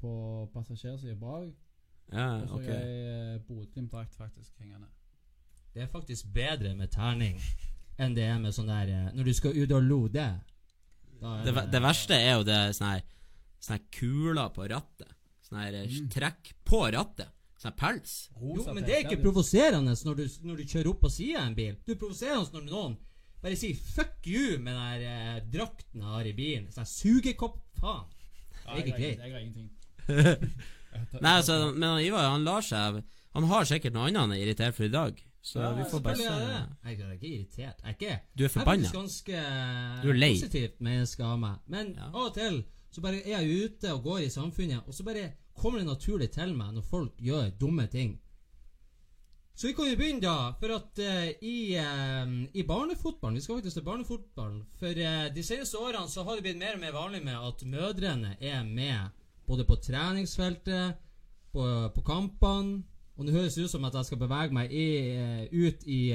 på passasjersida bak. Ja, Og så ok. har jeg eh, Bodø-Glimt-drakt faktisk hengende. Det er faktisk bedre med terning enn det er med sånn der eh, Når du skal ut og lode. det. Det, det verste er jo det sånn her Sånne her kuler på rattet. Sånn her eh, Mm. trekk på rattet. Sånn her pels. Jo, men det er ikke provoserende når du, når du kjører opp på sida av en bil. Du er provoserende når noen bare si 'fuck you' med den der, eh, drakten jeg har i bilen. Sånn sugekopp. Faen. Det er ikke greit. jeg har ingenting. Nei, altså, men han Ivar han lar seg Han har sikkert noe annet han er irritert for i dag. Så Ja, vi får bare er se. Jeg er ikke irritert. Jeg er ikke Du er Jeg er forbanna. faktisk ganske Du er lei. positivt menneske av meg. Men Ja. av og til så bare er jeg ute og går i samfunnet, og så bare kommer det naturlig til meg når folk gjør dumme ting. Så vi kan jo begynne, da. For at uh, i, uh, i barnefotballen Vi skal faktisk til barnefotballen. For uh, de seneste årene så har det blitt mer og mer vanlig med at mødrene er med. Både på treningsfeltet, på, på kampene. Og det høres ut som at jeg skal bevege meg i, ut i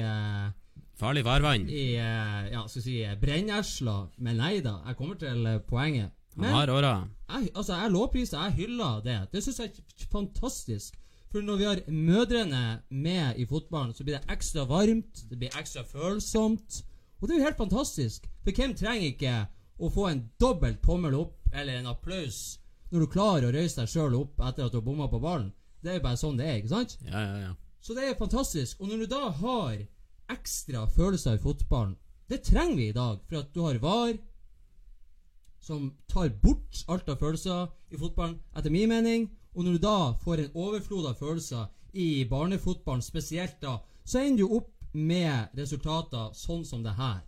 Farlig farvann. i ja, skal vi si brennesla. Men nei da, jeg kommer til poenget. poenget. Han Men har åra. jeg, altså, jeg lovpriser, jeg hyller det. Det syns jeg er fantastisk. For når vi har mødrene med i fotballen, så blir det ekstra varmt, det blir ekstra følsomt. Og det er jo helt fantastisk. For hvem trenger ikke å få en dobbelt tommel opp eller en applaus når du klarer å røyse deg sjøl opp etter at du har bomma på ballen? Det er jo bare sånn det er, ikke sant? Ja, ja, ja. Så det er fantastisk. Og når du da har ekstra følelser i fotballen Det trenger vi i dag, for at du har VAR, som tar bort alt av følelser i fotballen, etter min mening. Og når du da får en overflod av følelser i barnefotballen spesielt, da, så ender du opp med resultater sånn som det her.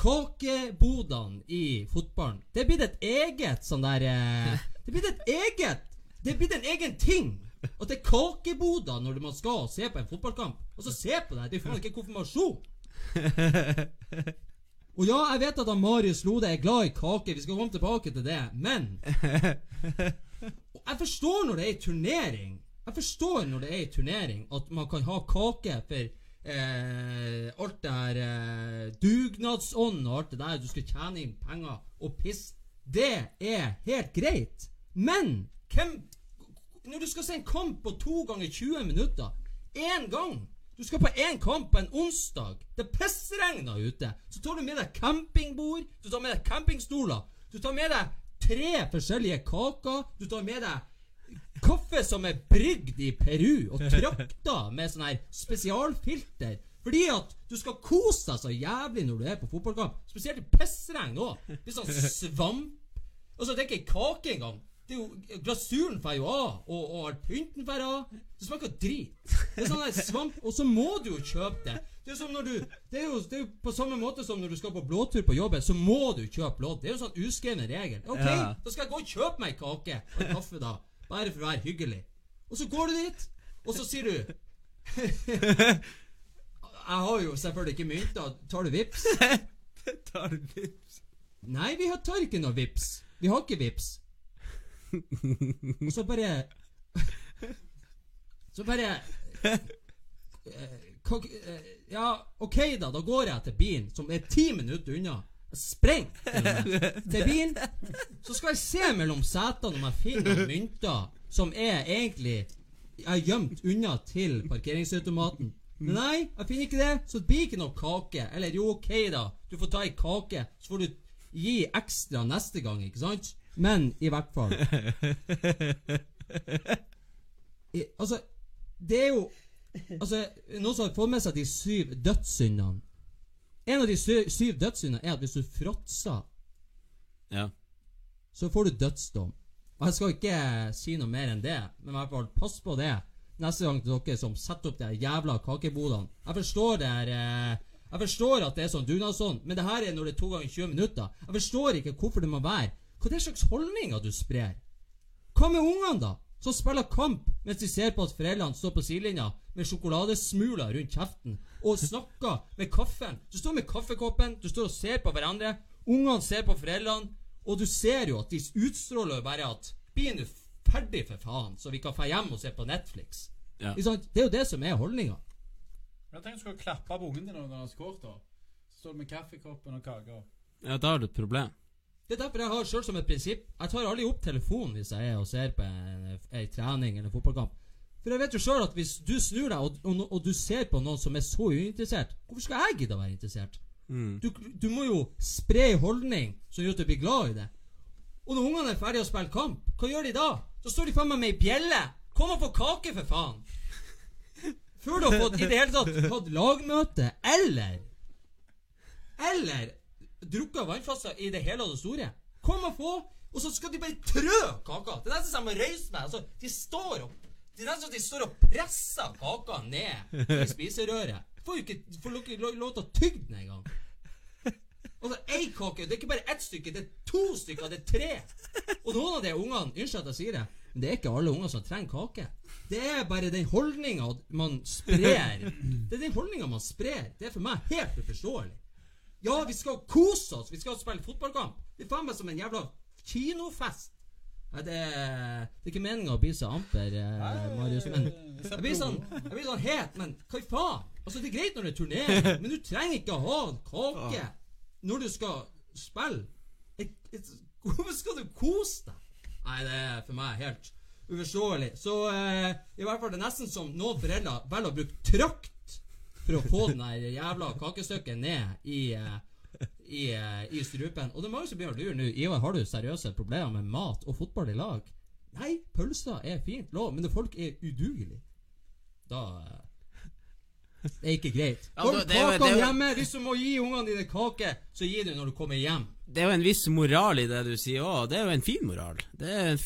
Kakebodene i fotballen. Det blitt et eget sånn der eh, Det blitt et eget Det blitt en egen ting. At det er kakeboder når man skal se på en fotballkamp. Og så se på det! Det er faen ikke konfirmasjon! Og ja, jeg vet at han Marius Lode er glad i kake. Vi skal komme tilbake til det. Men Og Jeg forstår når det er turnering. Jeg forstår når det er turnering at man kan ha kake for eh, alt det her eh, dugnadsånd og alt det der. Du skal tjene inn penger og piss. Det er helt greit. Men hvem Når du skal se en kamp på to ganger 20 minutter Én gang du skal på én kamp på en onsdag. Det pissregner ute. Så tar du med deg campingbord, du tar med deg campingstoler. Du tar med deg tre forskjellige kaker. Du tar med deg kaffe som er brygd i Peru og trakta med sånn her spesialfilter. Fordi at du skal kose deg så jævlig når du er på fotballkamp. Spesielt i pissregn òg. Litt sånn svamp. Og så tenker jeg kake en gang. Det er jo, Glasuren får jo av, og, og pynten får av. Det smaker drit. Det er sånn svamp, Og så må du jo kjøpe det. Det er, du, det, er jo, det er jo på samme måte som når du skal på blåtur på jobben, så må du kjøpe lodd. Det er jo sånn uskreven regel. Ok, Ja. da skal jeg gå og kjøpe meg kake og en kaffe, da. Bare for å være hyggelig. Og så går du dit, og så sier du Jeg har jo selvfølgelig ikke mynter. Tar du vips? Tar du vips? Nei, vi har- tar ikke noe vips. Vi har ikke vips. Og så bare Så bare eh, hva- eh, Ja, ok, da. Da går jeg til bilen, som er ti minutter unna. Jeg til til bilen. Så skal jeg se mellom setene om jeg finner noen mynter som er egentlig er gjemt unna til parkeringsautomaten. Men nei, jeg finner ikke det, så det blir ikke noe kake. Eller jo, ok, da. Du får ta ei kake, så får du gi ekstra neste gang, ikke sant? Men i hvert fall I, Altså, det er jo Altså, Noen som har fått med seg de syv dødssyndene. En av de sy syv dødssyndene er at hvis du fråtser, Ja. så får du dødsdom. Og Jeg skal ikke si noe mer enn det, men i hvert fall pass på det neste gang til dere som setter opp de jævla kakebodene. Jeg forstår det her eh, Jeg forstår at det er sånn dugnadsånd, men det her er når det er to ganger 20 minutter. Jeg forstår ikke hvorfor det må være Hva er det slags holdninger du sprer? Hva med ungene, da? Som spiller kamp mens de ser på at foreldrene står på sidelinja med sjokoladesmuler rundt kjeften og snakker med kaffen. Du står med kaffekoppen, du står og ser på hverandre. Ungene ser på foreldrene, og du ser jo at de utstråler jo bare at Bli nå ferdig, for faen, så vi kan dra hjem og se på Netflix. Ja. Det er jo det som er holdninga. Jeg tenkte du skal klappe på ungen din når han har skåret. da. Så står du med kaffekoppen og kaka. ja, da har du et problem. Det er derfor jeg har selv som et prinsipp Jeg tar aldri opp telefonen hvis jeg er og ser på en, en trening eller en fotballkamp. For jeg vet jo sjøl at hvis du snur deg og, og, og du ser på noen som er så uinteressert, hvorfor skal jeg gidde å være interessert? Mm. Du, du må jo spre holdning som gjør at du blir glad i det. Og når ungene er ferdige å spille kamp, hva gjør de da? Da står de faen meg med ei bjelle! Kom og få kake, for faen! Før du har fått i det hele tatt hatt lagmøte, eller Eller drukket vannflasker i det hele og det store. Kom og få! Og så skal de bare trø kaka. Det er nesten som å reise meg. Altså, de står opp Det er nesten som de står og presser kaka ned i spiserøret. Får jo ikke får lo- lo- lov til å tygge den engang. Altså, ei kake, det er ikke bare ett stykke, det er to stykker, det er tre. Og noen av de ungene, unnskyld at jeg sier det, men det er ikke alle unger som trenger kake. Det er bare den holdninga man sprer. Det er den holdninga man sprer. Det er for meg helt uforståelig. Ja, vi skal kose oss, vi skal spille fotballkamp. Det er faen meg som en jævla kinofest. Nei, det, det er ikke meninga å bli så amper, eh, Marius, men jeg blir sånn, jeg blir sånn het, men hva i faen? Altså, det er greit når det er turnering, men du trenger ikke å ha en kake når du skal spille. Et, et, hvorfor skal du kose deg? Nei, det er for meg helt uforståelig. Så eh, i hvert fall det er nesten som noen foreldre velger å bruke trakt for å få den der jævla kakestykket ned i eh, i, eh, i strupen. Og det er mange som begynner å lure nå. Ivar, har du seriøse problemer med mat og fotball i lag? Nei, pølser er fint lov, men når folk er udugelige, da eh, Det er ikke greit. Ja, det er kakene hjemme! Hvis du må gi ungene dine kake, så gi det når du kommer hjem. Det er jo en viss moral i det du sier òg. Det er jo en fin moral. Det er en,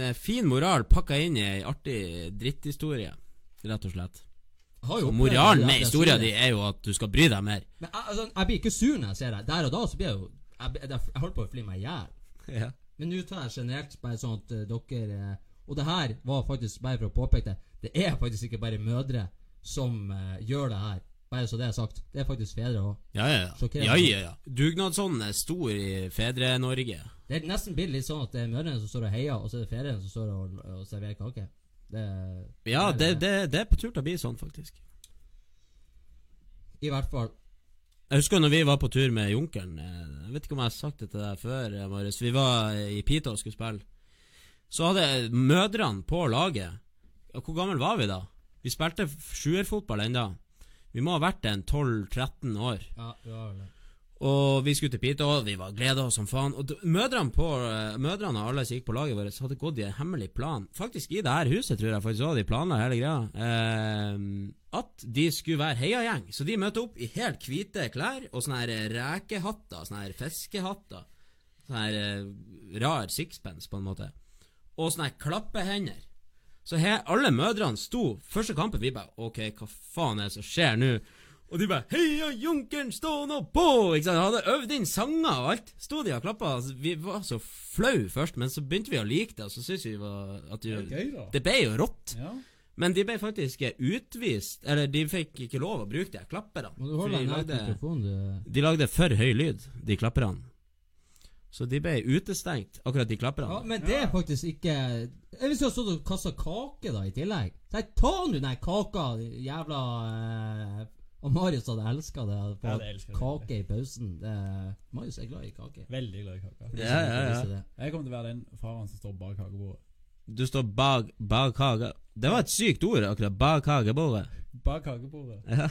en fin moral pakka inn i ei artig dritthistorie, rett og slett. Moralen med historia di er jo at du skal bry deg mer. Men jeg, altså, jeg blir ikke sur når jeg ser deg. Der og da så blir jeg jo Jeg, jeg, jeg holder på å flire meg i hjel. Ja. Men nå tar jeg generelt bare sånn at uh, dere eh, Og det her var faktisk bare for å påpeke det. Det er faktisk ikke bare mødre som uh, gjør det her. Bare så det er sagt. Det er faktisk fedre òg. Ja, ja, ja. Ja, ja, ja. Dugnadsånden er stor i Fedre-Norge. Det er nesten blitt litt sånn at det er mødrene som står og heier, og så er det fedrene som står og, og serverer kake. Det Ja, det, det, det er på tur til å bli sånn, faktisk. I hvert fall. Jeg husker når vi var på tur med Junkeren eh, Jeg vet ikke om jeg har sagt det til deg før, eh, Marius. Vi var i Pita og skulle spille. Så hadde mødrene på laget Hvor gammel var vi da? Vi spilte sjuerfotball ennå. Vi må ha vært en 12-13 år. Ja, det var det. Og vi skulle til Piteå, vi var gleda oss som faen. Og mødrene på eh, Mødrene alle som gikk på laget vårt, hadde gått i en hemmelig plan. Faktisk i det her huset, tror jeg faktisk òg, de planla hele greia. Eh, at de skulle være heiagjeng. Så de møtte opp i helt hvite klær og sånne her eh, rekehatter, sånne her fiskehatter. Sånn her eh, rar sixpence, på en måte. Og sånne her klappehender. Så he, alle mødrene sto første kampen. Vi bare OK, hva faen er det som skjer nå? Og de bare 'Heia Junkeren, stå nå på!' Ikke sant? Hadde øvd inn sanger og alt. Sto de og klappa. Altså, vi var så flau først, men så begynte vi å like det, og så syntes vi var at Det er det, gøy, det ble jo rått. Ja. Men de ble faktisk utvist, eller de fikk ikke lov å bruke de klapperne. De lagde, de lagde for høy lyd, de klapperne. Så de ble utestengt, akkurat de klapperne. Ja, men det er faktisk ikke Jeg Hvis du har stått og kasta kake da i tillegg Så jeg Ta nå den kaka, jævla eh, Og Marius hadde elska det. Få Ja, det elsker kake i pausen. Det, Marius er glad i kake. Veldig glad i kake. For Ja, ja, ja. Jeg kommer til å være den faren som står bak kakebordet. Du står bak, bak kake... Det var et sykt ord, akkurat. Bak kakebordet. Bak kakebordet. Ja.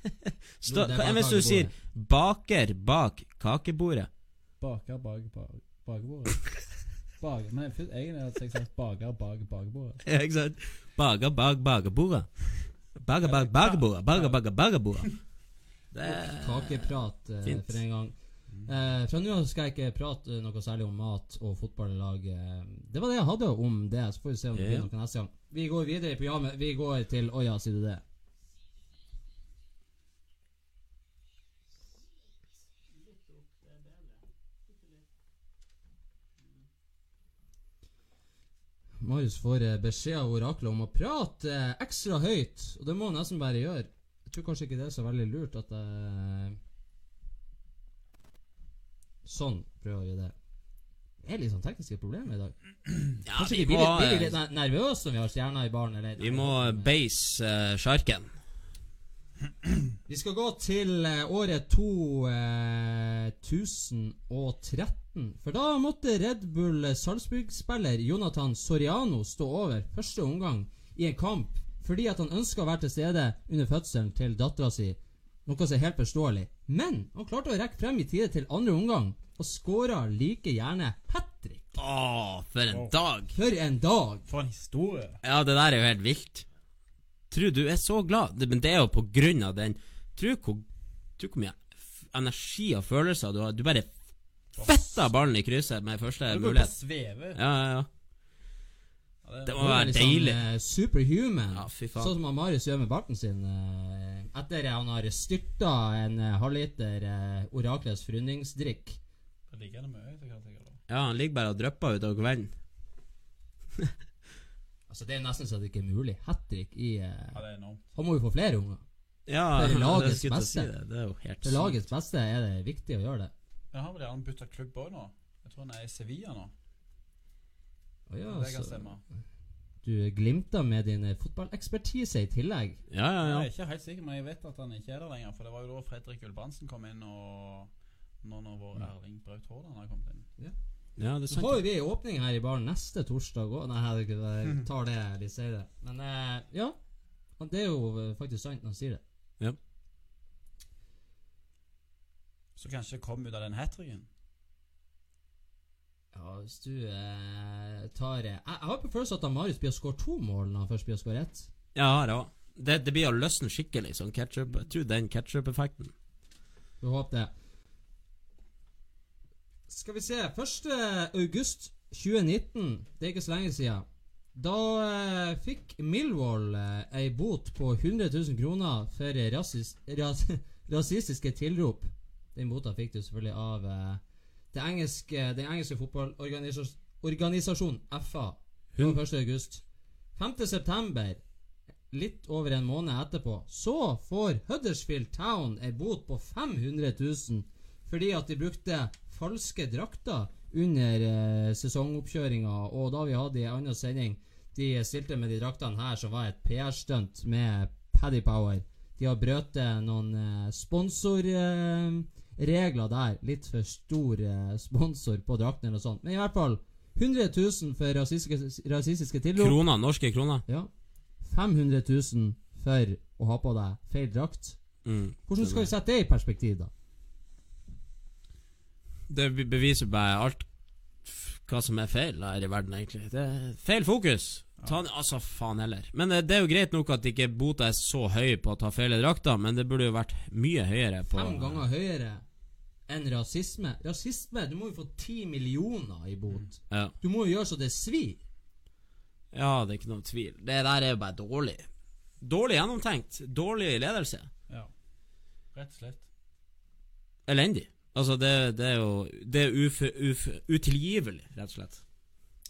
Stå, no, hva bak hvis du sier 'baker bak kakebordet'? Baker bak bak- bakebordet. Bak, først- egentlig hadde jeg sagt baker bak bakebordet. Ja, ikke sant? Baker bak bakebordet. Baga, baga, bagaboa, baga, baga, bagaboa. Det er Kakeprat eh, for en gang. Eh, fra nå av skal jeg ikke prate noe særlig om mat og fotballag. eh. Det var det jeg hadde om det. Så får vi se om det blir noe neste gang. Vi går videre i programmet. Vi går til Å ja, sier du det? Marius får eh, beskjed av oraklet om å prate eh, ekstra høyt, og det må han nesten bare gjøre. Jeg tror kanskje ikke det er så veldig lurt at jeg Sånn prøver å gjøre det. Det er litt sånn tekniske problemer i dag. Ja, Kanskje vi vi blir litt, blir litt eh, nervøse når vi har stjerner i baren? Vi må base uh, sjarken. Vi skal gå til eh, året eh, 2013. For da måtte Red Bull eh, Salzburg-spiller Jonathan Soriano stå over første omgang i en kamp fordi at han ønska å være til stede under fødselen til dattera si. Noe som er helt forståelig. Men han klarte å rekke frem i tide til andre omgang og skåra like gjerne hat trick. Å, for en dag! For en dag! For en historie. Ja, det der er jo helt vilt. Tru, du er så glad, det, men det er jo på grunn av den. Tru hvor, tru hvor mye energi og følelser du har. Du bare fetta ballen i krysset med første Du mulighet. Du sveve. Ja, ja, ja. Det det, må være sånn, deilig. eh, superhuman. Ja, fy faen. Sånn som han Marius gjør med barten sin. Etter etter han har styrta en eh, halvliter uh, Oraklets frundingsdrikk. Ja, han ligger bare og drypper utover kvelden. Altså Det er nesten så det ikke er mulig. Hat trick i eh, Ja, det er enormt. Han må jo få flere unger. Ja, For er lagets til å beste. Si det. det er jo helt sykt. lagets beste er det viktig å gjøre det. Jeg har vel gjerne bytte klubb òg nå. Jeg tror han er i Sevilla nå. Å ja, det kan så stemme. Du glimta med din eh, fotballekspertise i tillegg. Ja, ja, Jeg ja. er ikke helt sikker, men jeg vet at han ikke er der lenger. For det var jo da Fredrik Gulbrandsen kom inn, og nå når vår Erling Braut Haaland har kommet inn. ja det er Så har jo vi åpning her i baren neste torsdag òg. Nei, jeg jeg tar det litt senere. Men eh, ja. Det er jo eh, faktisk sant når han sier det. Ja. Så kanskje kom ut av den hat tricken. Ja, hvis du eh, tar Jeg, jeg har på følelsen at han Marius blir å skåre to mål når han først blir å skåre ett. Ja, det òg. Det, det blir å løsne skikkelig, sånn ketchup. Jeg tror den ketchup-effekten. Vi håper det. Skal vi se 1. august 2019, det er ikke så lenge siden. Da eh, fikk Millwall eh, ei bot på 100 000 kroner for rasis, ras, rasistiske tilrop. Den bota fikk du selvfølgelig av eh, det engelske, den engelske fotballorganisasjonen FA. Det 1. august. 5. september, litt over en måned etterpå, så får Huddersfield Town ei bot på 500 000 fordi at de brukte falske drakter under eh, sesongoppkjøringa. Og da vi hadde en annen sending De stilte med de draktene her, som var et PR-stunt med Paddy Power. De har brøt noen eh, sponsorregler der. Litt for stor eh, sponsor på drakten eller noe sånt. Men i hvert fall 100 000 for rasistiske, rasistiske tilrop. Kroner, norske kroner. Ja. 500 000 for å ha på deg feil drakt. Mm. Hvordan skal vi sette det i perspektiv, da? Det beviser bare alt hva som er feil her i verden, egentlig. Det er feil fokus. Ta, altså, faen heller. Men det, det er jo greit nok at ikke bota er så høy på å ta feil drakter, men det burde jo vært mye høyere på Fem ganger høyere enn rasisme. Rasisme, du må jo få ti millioner i bot. Ja. Du må jo gjøre så det svir. ja, det er ikke noen tvil. Det der er jo bare dårlig. Dårlig gjennomtenkt. Dårlig ledelse. Ja. Rett og slett. Elendig. Altså, det, det er jo Det er uf, uf, utilgivelig, rett og slett.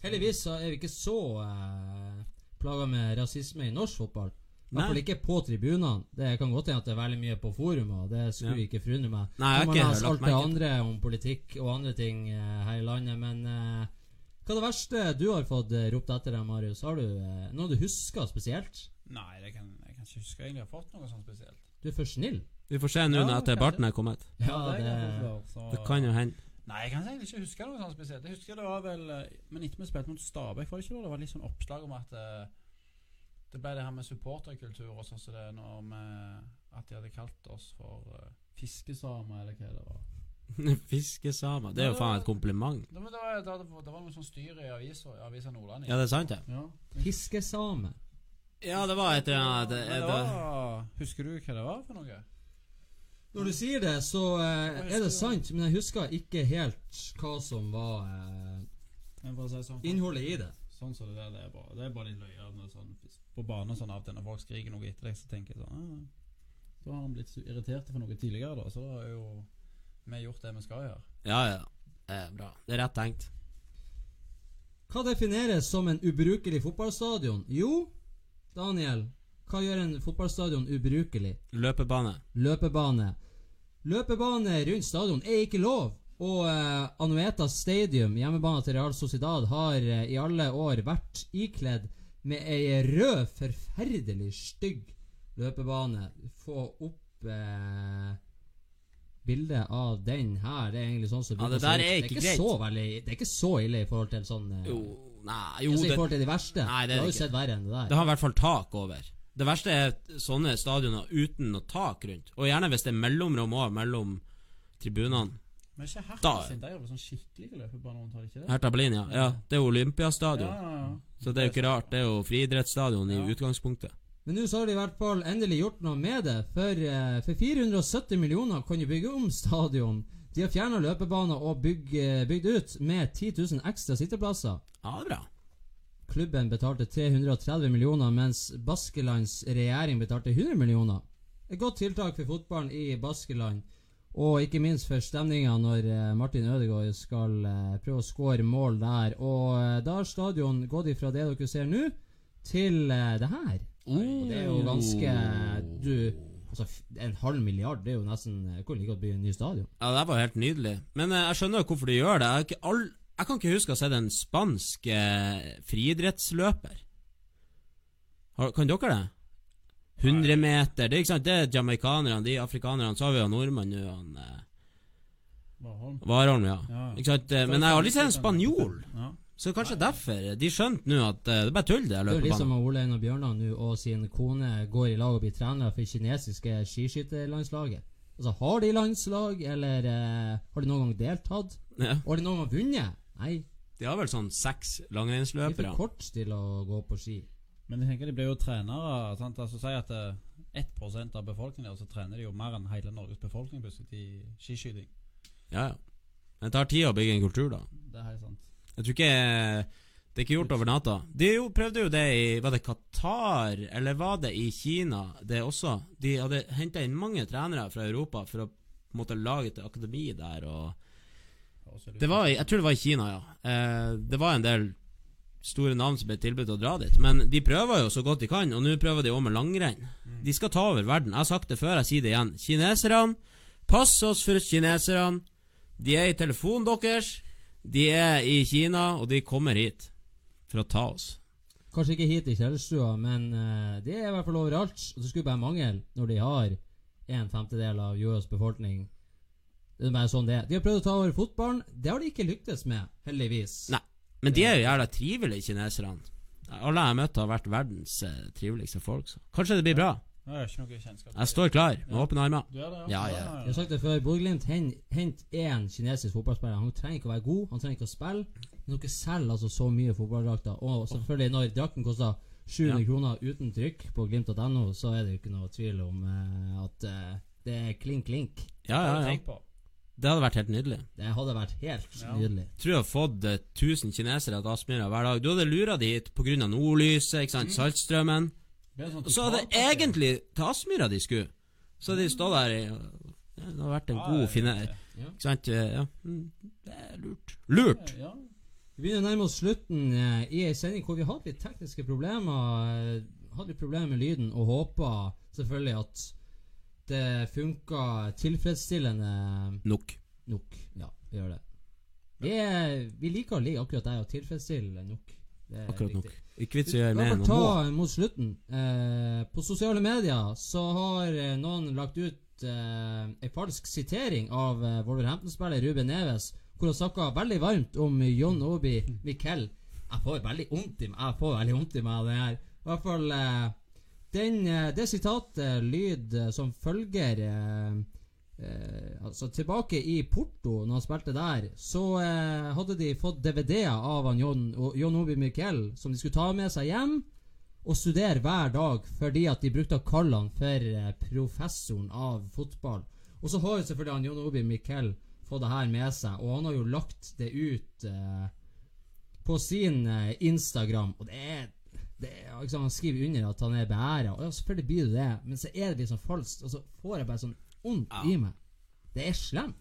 Heldigvis så er vi ikke så eh, plaga med rasisme i norsk fotball. I hvert fall ikke på tribunene. Det kan godt hende at det er veldig mye på forumet, og det skulle Ja. ikke forundre meg. Nei, jeg Man ikke har alt det andre om politikk og andre ting eh, her i landet, men eh, hva er det verste du har fått eh, ropt etter deg, Marius? Har du eh, noe du husker spesielt? Nei, det kan, jeg kan ikke huske egentlig jeg har fått noe sånt spesielt. Du er for snill. Vi får se nå Ja, etter barten er kommet. Ja, det, kan det, så- Det kan jo hende. Nei, jeg kan egentlig ikke huske noe sånt spesielt. Jeg husker det var vel eh, Men etter vi spilte mot Stabæk, var det ikke da? Det var litt sånn oppslag om at eh, det ble det her med supporterkultur og sånn som det er nå med At de hadde kalt oss for uh, fiskesamer, eller hva det var. Fiskesamer. Det er jo faen et kompliment. Det, var- det, var, det, var, det var noe sånn styr i avisa, i avisa Nordland. Ja, det er sant, det. Ja. Fiskesame. Ja, det var et eller annet det, det det, Husker du hva det var for noe? Når du sier det, så eh, er det sant, men jeg husker ikke helt hva som var eh, sånn innholdet i det. Sånn som det der, det er bare, det er bare litt løye sånn, på banen sånn av og til når folk skriker noe etter deg, så tenker jeg sånn ah, Da har han blitt så irritert for noe tidligere, da. Så da har jo vi gjort det vi skal gjøre. Ja, ja. Det er bra. Det er rett tenkt. Hva defineres som en ubrukelig fotballstadion? Jo, Daniel, hva gjør en fotballstadion ubrukelig? Løpebane. Løpebane. Løpebane rundt stadion er ikke lov. Og eh, Anueta Stadium, hjemmebane til Real Sociedad, har eh, i alle år vært ikledd med ei rød, forferdelig stygg løpebane. Få opp eh, bildet av den her. Det er egentlig sånn som Ja, det der er ikke, det er ikke greit. Så veldig, det er ikke så ille i forhold til sånn eh, Jo, nei, jo ser I forhold til de verste. Nei, det du har jo sett verre enn det der. det har i hvert fall tak over. Det verste er sånne stadioner uten noe tak rundt. Og gjerne hvis det er mellomrom òg, mellom tribunene. Men ikke Hertha sin. De er vel sånn skikkelig løpebane rundt, har de ikke det? Hertha Berlin, ja. ja. Det er Olympiastadion. Ja, ja, ja. Så det er jo ikke rart. Det er jo friidrettsstadion i utgangspunktet. Men nå så har de i hvert fall endelig gjort noe med det. For, eh, for 470 millioner kan de bygge om stadion. De har fjerna løpebaner og eh, bygd ut med 10 000 ekstra sitteplasser. Ja, det er bra. Klubben betalte 330 millioner, mens Baskelands regjering betalte 100 millioner. Et godt tiltak for fotballen i Baskeland. Og ikke minst for stemninga når eh, Martin Ødegaard skal eh, prøve å skåre mål der. Og eh, da har stadion gått ifra det dere ser nå, til det her. Og det er jo ganske Du Altså, en halv milliard, det er jo nesten eh, Hvor like godt bygge en ny stadion? Ja, det var helt nydelig. Men jeg skjønner jo hvorfor de gjør det. Jeg, har ikke all, jeg kan ikke huske å ha sett en spansk eh, friidrettsløper. Kan dere det? 100 meter. Det er ikke sant, det er jamaicanerne, de afrikanerne. Så har vi jo nordmannen nå, han eh, Warholm. Ja. Ja. Ikke sant? Men jeg har aldri sett en spanjol. Ja. Så kanskje derfor. De skjønte nå at uh, det er bare tull, det Det er liksom. Ole Einar Bjørnar nå og sin kone går i lag og blir trenere for kinesiske skiskytterlandslaget. Altså, har de landslag, eller uh, har de noen gang deltatt? Ja. Og har de noen gang vunnet? Nei, De har vel sånn seks de er langrennsløpere. for kort til å gå på ski. Men jeg tenker de blir jo trenere. Sant? Altså Si at eh, 1% av befolkningen så trener de jo mer enn hele Norges befolkning plutselig i skiskyting. Ja, ja. Men det tar tid å bygge en kultur, da. Det er helt sant. Jeg tror ikke Det er ikke gjort over natta. De jo, prøvde jo det i Var det Qatar, eller var det i Kina, det også? De hadde henta inn mange trenere fra Europa for å på en måte lage et akademi der. Og det var, Jeg tror det var i Kina, ja. Eh, det var en del store navn som ble tilbudt å dra dit. Men de prøver jo så godt de kan, og nå prøver de òg med langrenn. De skal ta over verden. Jeg har sagt det før, jeg sier det igjen. Kineserne, pass oss for kineserne. De er i telefonen deres. De er i Kina, og de kommer hit for å ta oss. Kanskje ikke hit i kjellerstua, men det de er i hvert fall overalt. Og det skulle bare mangle når de har en femtedel av jordas befolkning. Det er bare sånn det er. De har prøvd å ta over fotballen. Det har de ikke lyktes med, heldigvis. Nei. Men de er jo jævla trivelige, kineserne. Alle jeg har møtt, har vært verdens eh, triveligste folk. Så. Kanskje det blir bra. Jeg ikke noe Jeg står klar med åpne armer. Er Ja, ja. Jeg har sagt det før. Bodø-Glimt hent én kinesisk fotballspiller. Han trenger ikke å være god, han trenger ikke å spille. Men dere selger altså så mye fotballdrakter. Og selvfølgelig, når drakten koster 700 Ja. kroner uten trykk på glimt.no, så er det jo ikke noe tvil om eh, at eh, det er klink-klink. Ja, ja, ja. Det hadde vært helt nydelig. Det hadde vært helt Ja. nydelig. tror jeg har fått eh, 1000 kinesere til Aspmyra hver dag. Du hadde lura de hit pga. nordlyset, ikke sant, saltstrømmen. Er sånn så hadde det egentlig til Aspmyra de skulle. Så hadde de stått der i ja, Det hadde vært en Ja, god finne... ja. Ikke sant? eh, Ja. Mm, Det er lurt. Lurt! Ja. Vi begynner å nærme oss slutten eh, i ei sending hvor vi hadde litt tekniske problemer. eh, Hadde litt problemer med lyden, og håpa selvfølgelig at det funka tilfredsstillende Nok. nok. Ja, vi gjør det. Vi, er, vi liker å ligge akkurat der og tilfredsstille nok. Det Akkurat nok. Ikke vits i å gjøre mer enn ta mot slutten. Eh, på sosiale medier så har eh, noen lagt ut eh, en falsk sitering av eh, Wolverhampton-spiller Ruben Neves, hvor han snakka veldig varmt om John Obi Miquel. Jeg får veldig vondt i meg Jeg får veldig vondt i meg det her. I hvert fall eh, den, eh, Det sitatet lyd eh, som følger eh, eh, Altså Tilbake i Porto, når han spilte der, så eh, hadde de fått DVD-er av han John, John Obi Miquel som de skulle ta med seg hjem. og studere hver dag fordi at de brukte å kalle han for professoren av fotball. Og så har jo selvfølgelig han Jon Obi Mikkel fått det her med seg, og han har jo lagt det ut eh, på sin Instagram, og det er det liksom, Han skriver under at han er beæra, og ja, selvfølgelig blir det det, men så er det liksom falskt, og så får jeg bare sånn vondt Ja. i meg. Det er slemt.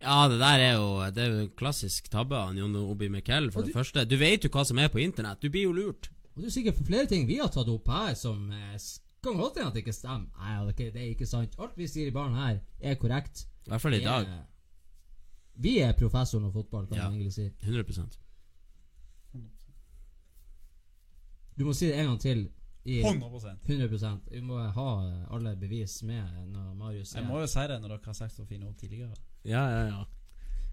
Ja, det der er jo Det er jo klassisk tabbe av Jon Obi Miquel, for du, det første. Du vet jo hva som er på internett. Du blir jo lurt. Og det er sikkert flere ting vi har tatt opp her som eh, kan godt hende at det ikke stemmer. Nei, det er ikke- sant. Alt vi sier i baren her, er korrekt. I hvert fall i dag. Vi er professoren av fotball, kan Ja. man egentlig si. 100 Du må si det en gang til. I 100 100% Vi må ha alle bevis med når Marius er Jeg må jo si det når dere har sagt så fine ord tidligere. Ja, ja, ja.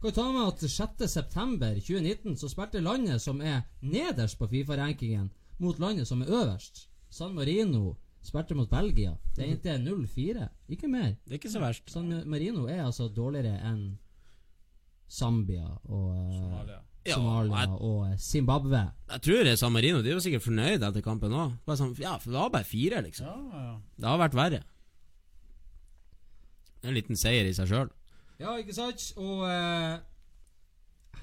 Kan vi ta med at 6.9.2019 så spilte landet som er nederst på Fifa-rankingen, mot landet som er øverst. San Marino spilte mot Belgia. Det er ikke 0-4. Ikke mer. Det er ikke så verst. San Marino er altså dårligere enn Zambia og eh, Somalia. Ja, Somalia jeg, og eh, Zimbabwe. jeg tror San Marino De var sikkert fornøyd etter kampen òg. Sånn, ja, for det var bare fire, liksom. Ja, ja. Det har vært verre. En liten seier i seg sjøl. Ja, ikke sant? Og eh,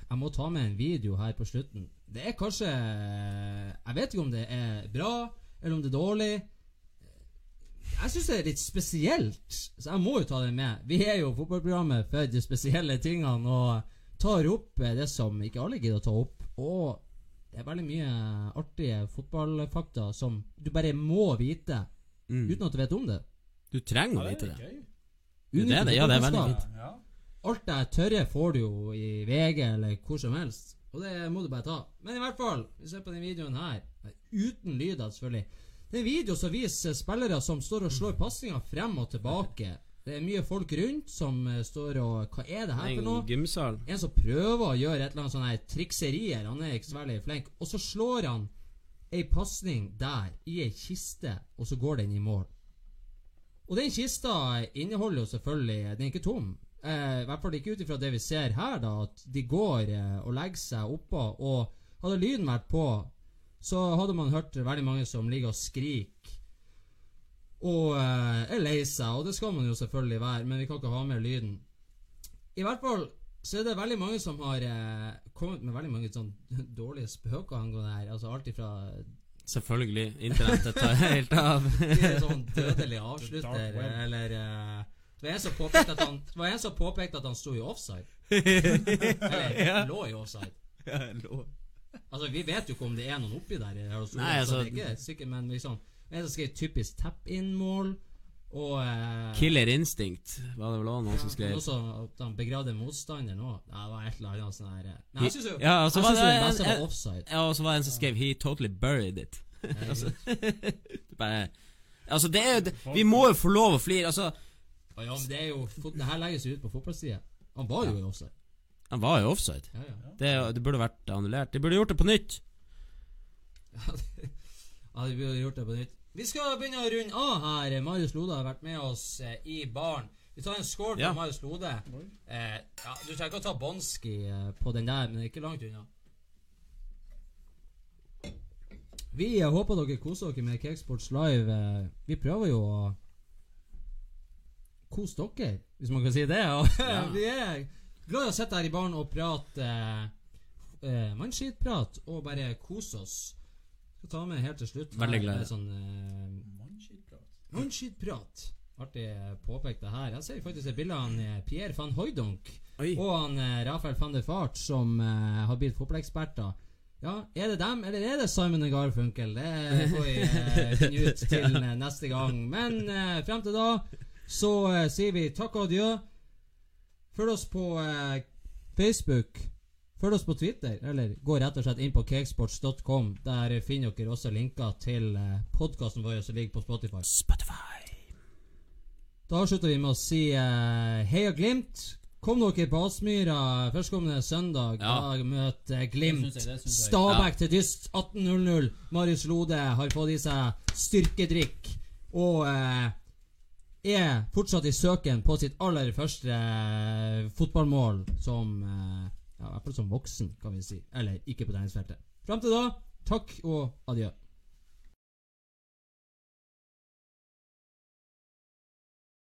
jeg må ta med en video her på slutten. Det er kanskje Jeg vet ikke om det er bra, eller om det er dårlig. Jeg syns det er litt spesielt, så jeg må jo ta det med. Vi er jo fotballprogrammet for de spesielle tingene og tar opp eh, det som ikke alle gidder å ta opp. Og det er veldig mye artige fotballfakta som du bare må vite Mm. uten at du vet om det. Du trenger å vite det det. det er det. Ja, det er veldig fint. Alt det tørre får du jo i VG eller hvor som helst. Og det må du bare ta. Men i hvert fall, vi ser på den videoen her. Uten lyder, selvfølgelig. Det er en video som viser spillere som står og slår pasninger frem og tilbake. Det er mye folk rundt som eh, står og Hva er det her for noe? En gymsal. En som prøver å gjøre et eller annet sånn her trikserier. Han er ikke så veldig flink. Og så slår han ei pasning der, i ei kiste, og så går den i mål. Og den kista inneholder jo selvfølgelig Den er ikke tom. Eh, I hvert fall ikke ut ifra det vi ser her, da, at de går eh, og legger seg oppå. Og hadde lyden vært på, så hadde man hørt veldig mange som ligger og skriker. Og eh, er lei seg, og det skal man jo selvfølgelig være, men vi kan ikke ha med lyden. I hvert fall så er det veldig mange som har eh, kommet med veldig mange sånn dårlige spøker angående her. Altså alt ifra Selvfølgelig. Internettet tar helt av. sånn dødelig avslutter, eller eh, Det var en som påpekte at han Det var en som påpekte at han sto i offside. Eller Ja. lå i offside. Altså Vi vet jo ikke om det er noen oppi der. Altså, Nei, altså- det er ikke sikkert, men liksom En som skrev typisk tap-in-mål, og eh, Killer Instinct var det vel også noen som Men skrev. også at han begravde motstanderen òg. Det var et eller annet sånn her eh. Men jeg syns jo Ja, og så jeg var synes jo det beste var offside. Ja, og så var det en som skrev 'He totally buried it'. altså, Bare Altså, det er jo det, Vi må jo få lov å flire. Altså, ja, men det er jo Det her legges jo ut på fotballsida. Han var jo i offside. han var jo offside. Ja, ja. Det, det burde vært annullert. De burde gjort det på nytt. Ja, vi har gjort det på nytt. Vi skal begynne å runde av her. Marius Lode har vært med oss eh, i baren. Vi tar en skål for Ja. Marius Lode. Eh, ja, du trenger ikke å ta Bonski eh, på den der, men det er ikke langt unna. Vi eh, håper dere koser dere med Cakesports Live. Eh, vi prøver jo å kose dere, hvis man kan si det. Og Ja. vi er glad i å sitte her i baren og prate eh, eh, mannskitprat og bare kose oss. Skal ta med helt til slutt. Veldig glad. Sånn, eh, Mannskitprat. Artig eh, påpekt det her. Jeg ser faktisk et bilde av han, eh, Pierre van Hooydonk og han eh, Rafael van der Fart som eh, har blitt fotballeksperter. Ja, er det dem, eller er det Simon og Garfunkel? Det får vi eh, finne ut til eh, neste gang. Men eh, frem til da så eh, sier vi takk og adjø. Følg oss på eh, Facebook. Følg oss på Twitter, eller gå rett og slett inn på cakesports.com. Der finner dere også linker til eh, podkasten vår som ligger på Spotify. Spotify. Da avslutter vi med å si uh, heia Glimt. Kom dere på Aspmyra førstkommende søndag. Ja. Da møter Glimt Det jeg, det. Stabæk til dyst 18.00. Marius Lode har fått i seg styrkedrikk og uh, er fortsatt i søken på sitt aller første eh, fotballmål som eh, ja, I hvert fall som voksen, kan vi si. Eller ikke på treningsfeltet. Fram til da, takk og adjø.